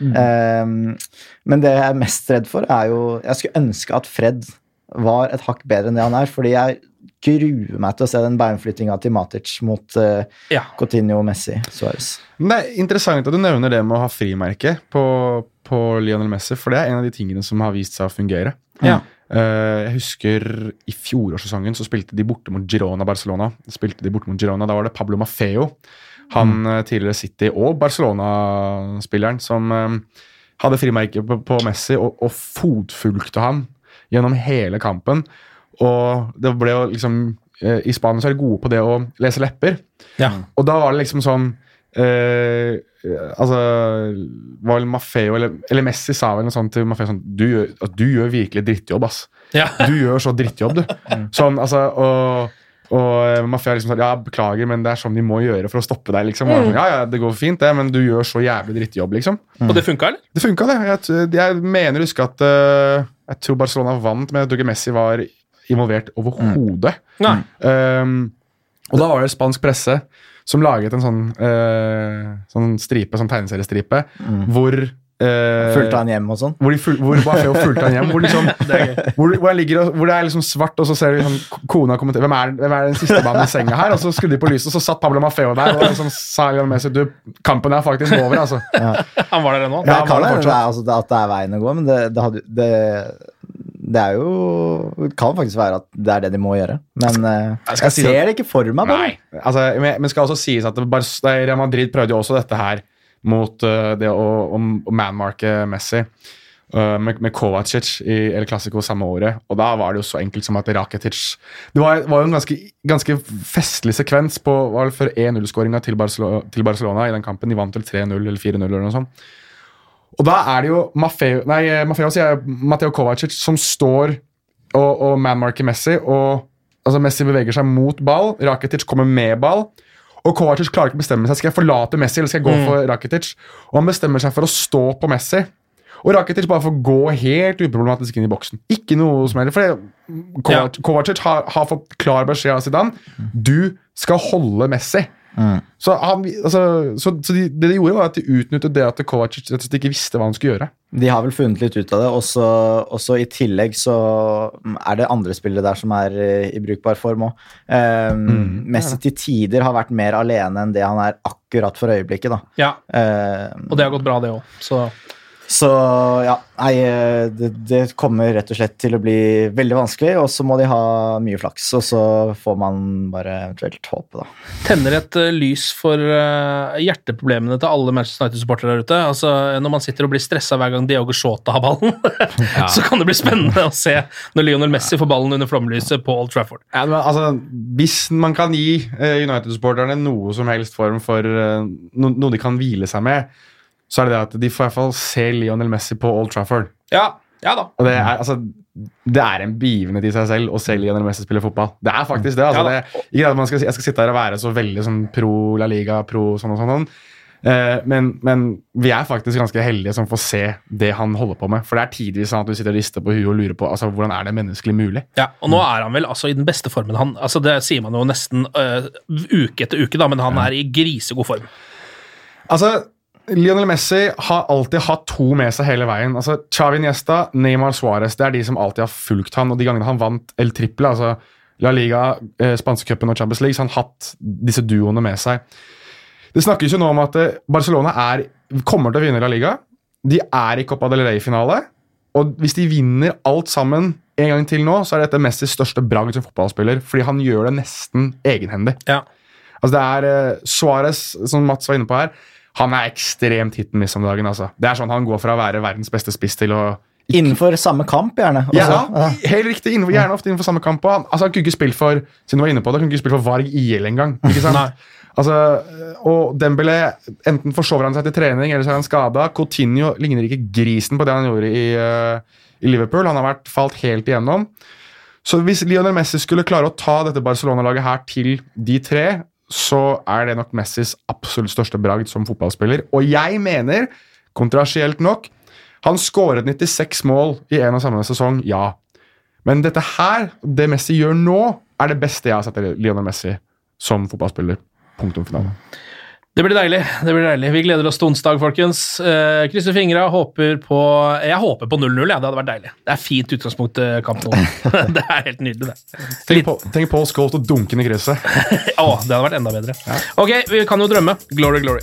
Eh, men det jeg er mest redd for, er jo Jeg skulle ønske at Fred var et hakk bedre enn det han er. Fordi jeg gruer meg til å se den beinflyttinga til Matic mot uh,
Ja.
Coutinho, Messi, Suárez.
Det er interessant at du nevner det med å ha frimerke på, på Lionel Messi, for det er en av de tingene som har vist seg å fungere.
Ja.
Uh, jeg husker i fjorårssesongen så spilte de borte mot Girona Barcelona. Spilte de borte mot Girona, Da var det Pablo Maffeo, han eh, tidligere City- og Barcelona-spilleren, som eh, hadde frimerke på, på Messi og, og fotfulgte han gjennom hele kampen. Og det ble jo liksom eh, I Spania så er de gode på det å lese lepper.
Ja.
Og da var det liksom sånn eh, Altså var Maffeo eller, eller Messi sa vel noe sånt til Maffeo sånn Du gjør, du gjør virkelig drittjobb, ass.
Ja.
Du gjør så drittjobb, du. Sånn, altså, og, og Mafia liksom sånn Ja, beklager, men det er sånn de må gjøre for å stoppe deg, liksom. Han sånn, ja, ja, det går fint, det, men du gjør så jævlig drittjobb, liksom.
Og det funka, eller?
Det funka, det. Jeg, jeg mener å huske at uh, Jeg tror Barcelona vant, men jeg tror ikke Messi var involvert overhodet.
Mm.
Um, og da var det spansk presse som laget en sånn, uh, sånn stripe, sånn tegneseriestripe, hvor eh,
Fulgte han hjem og sånn?
Hvor, de hvor Maffeo fulgte han hjem. Hvor, liksom, hvor, hvor, han ligger, hvor det er liksom svart, og så ser du liksom, kona kommentere hvem er, hvem er den siste mannen i senga her? Og så skrudde de på lyset, og så satt Pablo Mafeo der og liksom sa med seg, du, kampen er faktisk over. altså.
Han var der ennå.
Ja,
det kan
det
det er, altså, det- at det er veien å gå, men det, det, hadde, det, det er jo Det kan faktisk være at det er det de må gjøre. Men eh,
Jeg skal
jeg
si
ser
at-
det ikke for meg. bare.
Nei. Altså, men, men skal også sies at det Real Madrid prøvde jo også dette her mot uh, det å, å, manmarke Messi Uh, med, med Kovacic i El Clásico samme året. Og da var det jo så enkelt som at Rakitic Det var, var jo en ganske, ganske festlig sekvens på var for før 1-0-skåringa til, til Barcelona i den kampen. De vant til 3-0 eller 4-0 eller noe sånt. Og da er det jo Maffeo, nei, Maffeo sier jeg, Matteo Kovacic som står og, og manmarker Messi. og altså Messi beveger seg mot ball, Rakitic kommer med ball. Og Kovacic klarer ikke å bestemme seg. Skal jeg forlate Messi eller skal jeg gå for Rakitic? Og han bestemmer seg for å stå på Messi. Og Rakitic bare får gå helt uproblematisk inn i boksen. Ikke noe som helst. For Kovacic, ja. Kovacic har, har fått klar beskjed av Zidane. Du skal holde Messi. Så, han, altså, så, så de, det de gjorde, var at de utnyttet det at Kovacic rett og slett ikke visste hva han skulle gjøre.
De har vel funnet litt ut av det. Og så i tillegg så er det andre spillere der som er eh, i brukbar form òg. Messi til tider har vært mer alene enn det han er akkurat for øyeblikket. da.
Ja,
Um,
og det har gått bra, det òg. Så
så ja, nei, eh, det, det kommer rett og slett til å bli veldig vanskelig, og så må de ha mye flaks. Og så får man bare eventuelt håpe, da.
tenner et eh, lys for eh, hjerteproblemene til alle Manchester United-supportere der ute. Altså, Når man sitter og blir stressa hver gang Diogo Shota har ballen, så kan det bli spennende å se når Lionel Messi får ballen under flomlyset på Old Trafford.
Ja, men, altså, hvis man kan gi United-supporterne noe som helst form for noe de kan hvile seg med, så er det det at de får i hvert fall se Lionel Messi på Old Trafford.
Ja, ja da.
Og det er, altså, det er en begivenhet i seg selv å se Lionel Messi spille fotball. Det er faktisk det. altså.
Ja
det ikke at man skal, jeg skal sitte her og være så veldig sånn pro La Liga, pro sånn og sånn. sånn. Eh, men, men vi er faktisk ganske heldige som får se det han holder på med. For det er tidvis sånn at du sitter og rister på huet og lurer på altså, hvordan er det menneskelig mulig.
Ja, og nå er han vel altså i den beste formen. Han, altså Det sier man jo nesten øh, uke etter uke, da, men han er i grisegod form.
Altså, Lionel Messi har alltid hatt to med seg hele veien. Altså, Xavi Niesta, Neymar Suárez det er de som alltid har fulgt han, og de gangene han vant El Triple, altså La Liga, eh, Spanskecupen og Champions League, så han hatt disse duoene med seg. Det snakkes jo nå om at eh, Barcelona er, kommer til å vinne La Liga. De er i Copa del Rey-finale. Og hvis de vinner alt sammen en gang til nå, så er dette Messis største bragd som fotballspiller, fordi han gjør det nesten egenhendig.
Ja.
Altså det er eh, Suárez, som Mats var inne på her, han er ekstremt hit and miss om dagen. altså. Det er sånn Han går fra å være verdens beste spiss til å
Innenfor samme kamp, gjerne.
ja,
ja,
helt riktig. Innenfor, gjerne ofte innenfor samme kamp. Han, altså, han kunne ikke spilt for siden du var inne på det, han kunne ikke spilt for Varg IL engang. ikke? Altså, og Dembélé, enten forsover han seg til trening, eller så er han skada. Coutinho ligner ikke grisen på det han gjorde i, uh, i Liverpool. Han har vært falt helt igjennom. Så hvis Lionel Messi skulle klare å ta dette Barcelona-laget her til de tre, så er det nok Messis absolutt største bragd som fotballspiller. Og jeg mener, kontrasielt nok, han skåret 96 mål i en og samme sesong, ja. Men dette her, det Messi gjør nå, er det beste jeg har sett av Lionel Messi som fotballspiller. Punktum finale.
Det blir deilig. det blir deilig. Vi gleder oss til onsdag, folkens. Eh, krysser fingra. Håper på Jeg håper på 0-0. Ja. Det hadde vært deilig. Det er fint utgangspunkt til kamp nå. det er helt nydelig, det.
Tenk på, tenk Paul Scholes og dunken i gresset.
Å, det hadde vært enda bedre. Ok, vi kan jo drømme. Glory, glory.